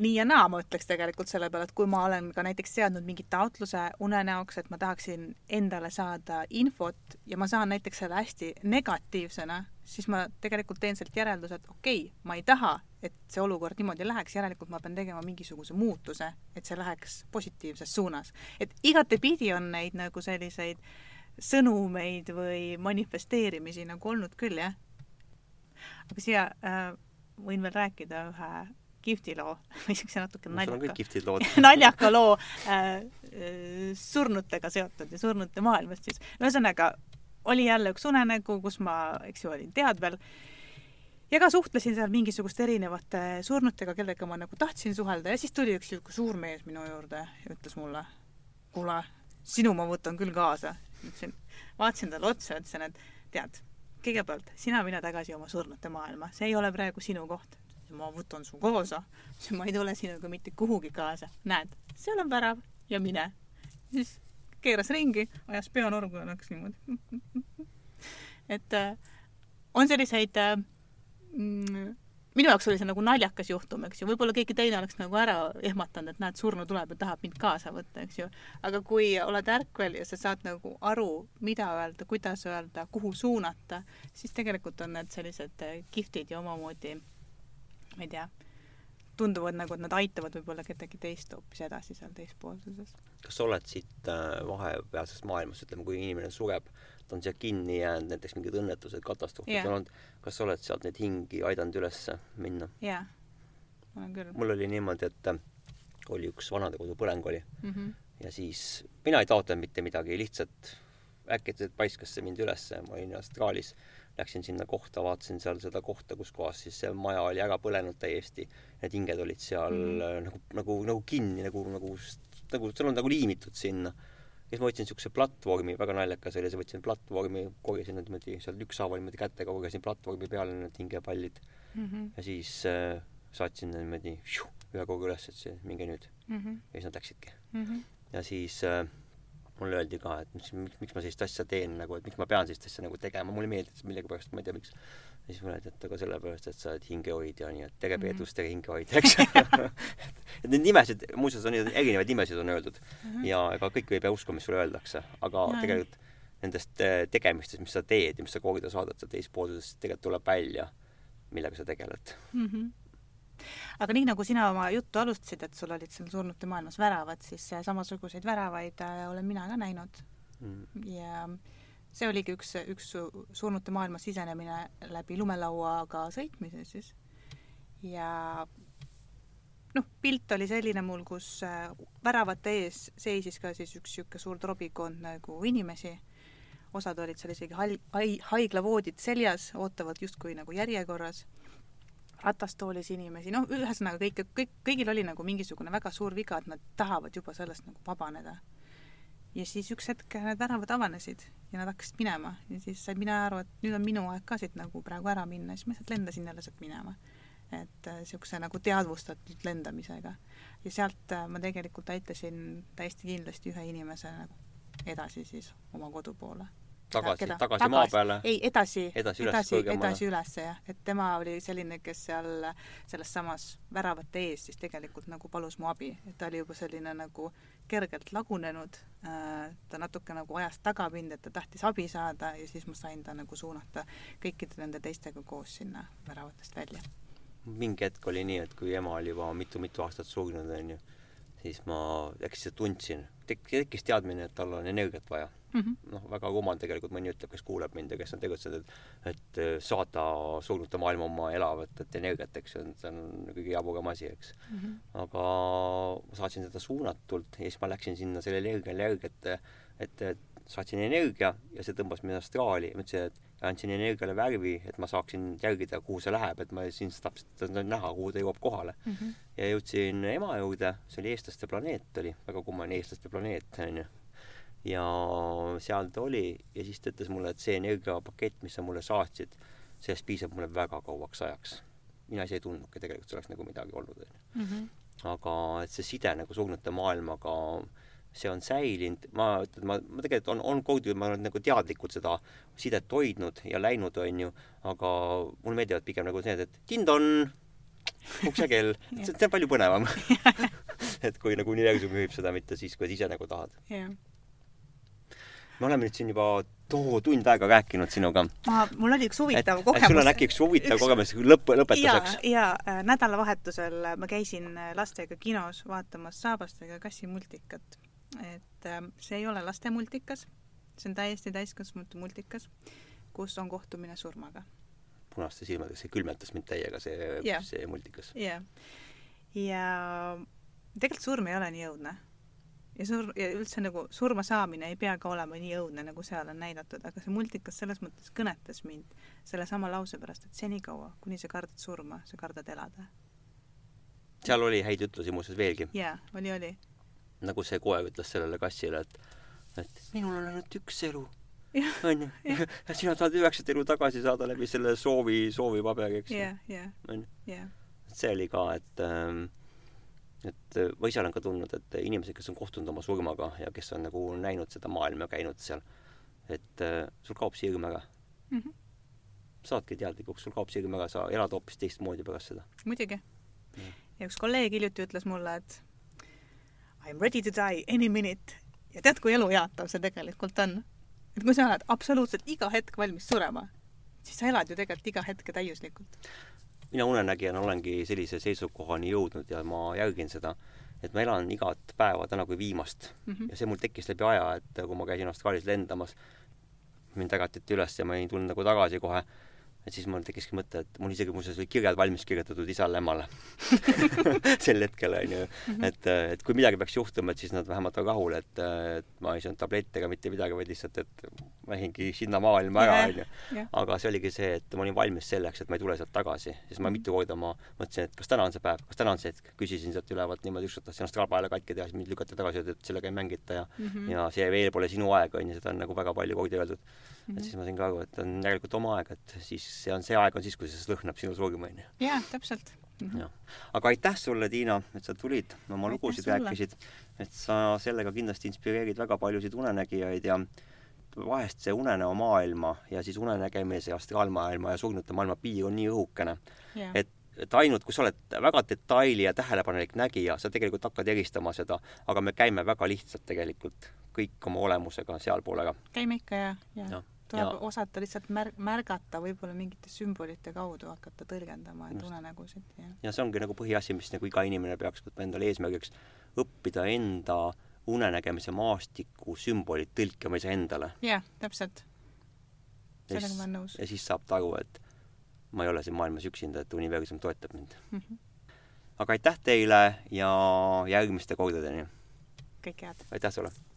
nii ja naa, ma ütleks tegelikult selle peale, et kui ma olen ka näiteks seadnud mingi taotluse unenäoks, et ma tahaksin endale saada infot ja ma saan näiteks selle hästi negatiivsena, siis ma tegelikult teen sealt järelduse, et okei okay,, ma ei taha, et see olukord niimoodi läheks, järelikult ma pean tegema mingisuguse muutuse, et see läheks positiivses suunas. et igatepidi on neid nagu selliseid sõnumeid või manifesteerimisi nagu olnud küll, jah. aga siia äh, võin veel rääkida ühe kihvti loo [laughs] või siukse natuke naljaka, [laughs] naljaka loo äh, äh, surnutega seotud ja surnute maailmast siis. ühesõnaga, oli jälle üks unenägu, kus ma, eks ju, olin teadvel ja ka suhtlesin seal mingisuguste erinevate surnutega, kellega ma nagu tahtsin suhelda ja siis tuli üks niisugune suur mees minu juurde ja ütles mulle, kuule, sinu ma võtan küll kaasa. ütlesin, vaatasin talle otsa ütlesin, et tead, kõigepealt sina mine tagasi oma surnute maailma, see ei ole praegu sinu koht ma võtan su kaasa, siis ma ei tule sinuga mitte kuhugi kaasa. näed, seal on värav ja mine. siis keeras ringi, ajas pea norgu ja läks niimoodi. [laughs] et äh, on selliseid äh, mm, minu jaoks oli see nagu naljakas juhtum, eks ju, võib-olla keegi teine oleks nagu ära ehmatanud, et näed, surnu tuleb ja tahab mind kaasa võtta, eks ju. aga kui oled ärkvel ja sa saad nagu aru, mida öelda, kuidas öelda, kuhu suunata, siis tegelikult on need sellised äh, kihvtid ja omamoodi ma ei tea, tunduvad nagu, et nad aitavad võib-olla kedagi teist hoopis edasi seal teispoolsuses. kas sa oled siit äh, vahepealsest maailmast, ütleme, kui inimene sureb, ta on siia kinni jäänud, näiteks mingid õnnetused, katastroofid yeah. olnud, kas sa oled sealt neid hingi aidanud üles minna? jaa, olen küll. mul oli niimoodi, et äh, oli üks vanadekodu põleng oli mm. -hmm. ja siis mina ei taotlenud mitte midagi, lihtsalt äkitselt paiskas see mind ülesse, ma olin Austraalis läksin sinna kohta, vaatasin seal seda kohta, kus kohas siis see maja oli ära põlenud täiesti. Need hinged olid seal mm nagu, nagu, nagu kinni, nagu, nagu, nagu seal on nagu liimitud sinna. ja siis ma võtsin niisuguse platvormi, väga naljakas oli see, võtsin platvormi, korjasin nad niimoodi seal ükshaaval niimoodi kätega, korjasin platvormi peale need hingepallid mm. -hmm. ja siis äh, saatsin nad niimoodi ühe korra üles, see, minge nüüd mm. -hmm. ja siis nad läksidki mm. -hmm. ja siis äh, mulle öeldi ka, et miks, miks, miks ma sellist asja teen nagu, et miks ma pean sellist asja nagu tegema, mulle meeldib millegipärast, ma ei tea, miks. ja siis mulle öeldi, et aga sellepärast, et sa oled hingehoidja, nii et tege Mhm. Peetrus, tege hingehoidja, eks [laughs] [laughs] et neid nimesid, muuseas on erinevaid nimesid on öeldud Mhm. ja ega kõike ei pea uskuma, mis sulle öeldakse, aga Jaa. tegelikult nendest eh, tegemistest, mis sa teed ja mis sa koorida saadad seal teispoolses, tegelikult tuleb välja, millega sa tegeled. mm. -hmm. Aga nii nagu sina oma juttu alustasid, et sul olid seal surnute maailmas väravad, siis samasuguseid väravaid äh, olen mina ka näinud Mm. ja see oligi üks, üks su- surnute maailma sisenemine läbi lumelauaga sõitmise siis. ja noh, pilt oli selline mul, kus äh, väravate ees seisis ka siis üks niisugune suur trobikond nagu inimesi, osad olid seal isegi hal-, hai-, haiglavoodid seljas, ootavad justkui nagu järjekorras, ratastoolis inimesi, noh, ühesõnaga kõik, kõik, kõigil oli nagu mingisugune väga suur viga, et nad tahavad juba sellest nagu vabaneda ja siis üks hetk need väravad avanesid ja nad hakkasid minema ja siis sain mina aru, et nüüd on minu aeg ka siit nagu praegu ära minna, siis ma lihtsalt lendasin jälle sealt minema. et niisuguse äh, nagu teadvustatud lendamisega. ja sealt äh, ma tegelikult aitasin täiesti kindlasti ühe inimese nagu edasi siis oma kodu poole. Tagasi, tagasi maa peale? ei, edasi, edasi edasi, edasi üles jah, et tema oli selline, kes seal selles samas väravate ees siis tegelikult nagu palus mu abi, et ta oli juba selline nagu kergelt lagunenud. Äh,, ta natuke nagu ajas tagapind, et ta tahtis abi saada ja siis ma sain ta nagu suunata kõikide nende teistega koos sinna väravatest välja. mingi hetk oli nii, et kui ema oli juba mitu-mitu aastat surnud, onju, siis ma äkki tundsin, tek-, tekkis teadmine, et tal on energiat vaja mm. -hmm. noh, väga rumal tegelikult mõni ütleb, kes kuuleb mind ja kes on tegutsenud, et et äh, saada surnute maailma oma elavat et energiat, eks ju, see on kõige jaburam asi, eks Mm -hmm. aga ma saatsin teda suunatult ja siis ma läksin sinna selle energiale järgi, et et, et saatsin energia ja see tõmbas mind astraali, ma ütlesin, et andsin energiale värvi, et ma saaksin jälgida, kuhu see läheb, et ma siin täpselt näha, kuhu ta jõuab kohale Mm -hmm. ja jõudsin ema juurde, see oli eestlaste planeet oli, väga kummaline eestlaste planeet onju. ja seal ta oli ja siis ta ütles mulle, et see energiapakett, mis sa mulle saatsid, sellest piisab mulle väga kauaks ajaks. mina ise ei tundnudki tegelikult, see oleks nagu midagi olnud onju. Mm -hmm. aga et see side nagu surnute maailmaga, see on säilinud, ma ma, ma tegelikult on, on kaudu, ma olen nagu teadlikult seda sidet hoidnud ja läinud, onju, aga mulle meeldivad pigem nagu need, et tindon, uksekell, [laughs] see see on palju põnevam [laughs] [laughs] et kui nagu universum juhib seda, mitte siis, kui sa ise nagu tahad. jah. me oleme nüüd siin juba too tund aega rääkinud sinuga. ma, mul oli üks huvitav et kogemus. sul on äkki üks huvitav kogemus lõpp, lõpetuseks. ja, ja äh, nädalavahetusel ma käisin äh, lastega kinos vaatamas Saabastega kassimultikat. Et äh, see ei ole lastemultikas, see on täiesti täiskasvanute multikas, kus on kohtumine surmaga. punaste silmadega, see külmetas mind täiega, see Jah. see multikas. jah. ja tegelikult surm ei ole nii õudne. ja sur-, ja üldse nagu surma saamine ei pea ka olema nii õudne, nagu seal on näidatud, aga see multikas selles mõttes kõnetas mind sellesama lause pärast, et senikaua, kuni sa kardad surma, sa kardad elada. seal oli häid ütlusi muuseas veelgi. jaa, oli, oli nagu see koer ütles sellele kassile, et, et minul on ainult üks elu, onju. [laughs] ja sina tahad üheksat elu tagasi saada läbi selle soovi, soovipaberi, eks ju. onju. see oli ka, et ähm, et äh, ma ise olen ka tundnud, et inimesed, kes on kohtunud oma surmaga ja kes on nagu näinud seda maailma, käinud seal, et äh, sul kaob see hirm ära. Mhm. saadki teadlikuks, sul kaob see hirm ära, sa elad hoopis teistmoodi pärast seda. muidugi ja üks kolleeg hiljuti ütles mulle, et I am ready to die any minute ja tead, kui elujaatav see tegelikult on? et kui sa oled absoluutselt iga hetk valmis surema, siis sa elad ju tegelikult iga hetke täiuslikult. mina unenägijana olengi sellise seisukohani jõudnud ja ma järgin seda, et ma elan igat päeva täna kui viimast mm. -hmm. ja see mul tekkis läbi aja, et kui ma käisin Austraalias lendamas, mind ägatati üles ja ma ei tulnud nagu tagasi kohe et siis mul tekkiski mõte, et mul isegi muuseas olid kirjad valmis kirjutatud isale-emale [laughs] [laughs] sel hetkel onju, mhm. et, et kui midagi peaks juhtuma, et siis nad vähemalt on rahul, et, et ma ei söönud tablette ega mitte midagi, vaid lihtsalt, et ma lähingi sinna maailma ära onju. aga see oligi see, et ma olin valmis selleks, et ma ei tule sealt tagasi, siis ma mhm. mitu korda ma mõtlesin, et kas täna on see päev, kas täna on see hetk, küsisin sealt ülevalt niimoodi, ükskord tahtsin astraalpaela katki teha, siis mind lükati tagasi, öeldi, et sellega ei mängita ja mm -hmm. ja see veel pole sinu aeg onju, seda on nagu väga palju kordi öeldud. -hmm. et siis ma sain ka aru, et on järelikult oma aeg, et siis see on, see aeg on siis, kui see lõhnab sinu surma, onju. jaa, täpselt mm. -hmm. aga aitäh sulle, Tiina, et sa tulid, oma aitäh lugusid sulle. rääkisid, et sa sellega kindlasti inspireerid väga paljusid unenägijaid ja vahest see unenäo maailma ja siis unenägemise astraalmaailma ja surnute maailma piir on nii õhukene yeah., et et ainult, kui sa oled väga detaili ja tähelepanelik nägija, sa tegelikult hakkad eristama seda, aga me käime väga lihtsalt tegelikult kõik oma olemusega sealpool ära. käime ikka ja, ja, ja tuleb ja. osata lihtsalt mär-, märgata võib-olla mingite sümbolite kaudu hakata tõlgendama et unenägusid ja ja see ongi nagu põhiasi, mis nagu iga inimene peaks võtma endale eesmärgiks, õppida enda unenägemise maastiku sümbolid tõlkima iseendale. jah, täpselt. sellega ma olen nõus. ja siis saab ta aru, et ma ei ole siin maailmas üksinda, et universum toetab mind mm. -hmm. aga aitäh teile ja järgmiste kordadeni! kõike head! aitäh sulle!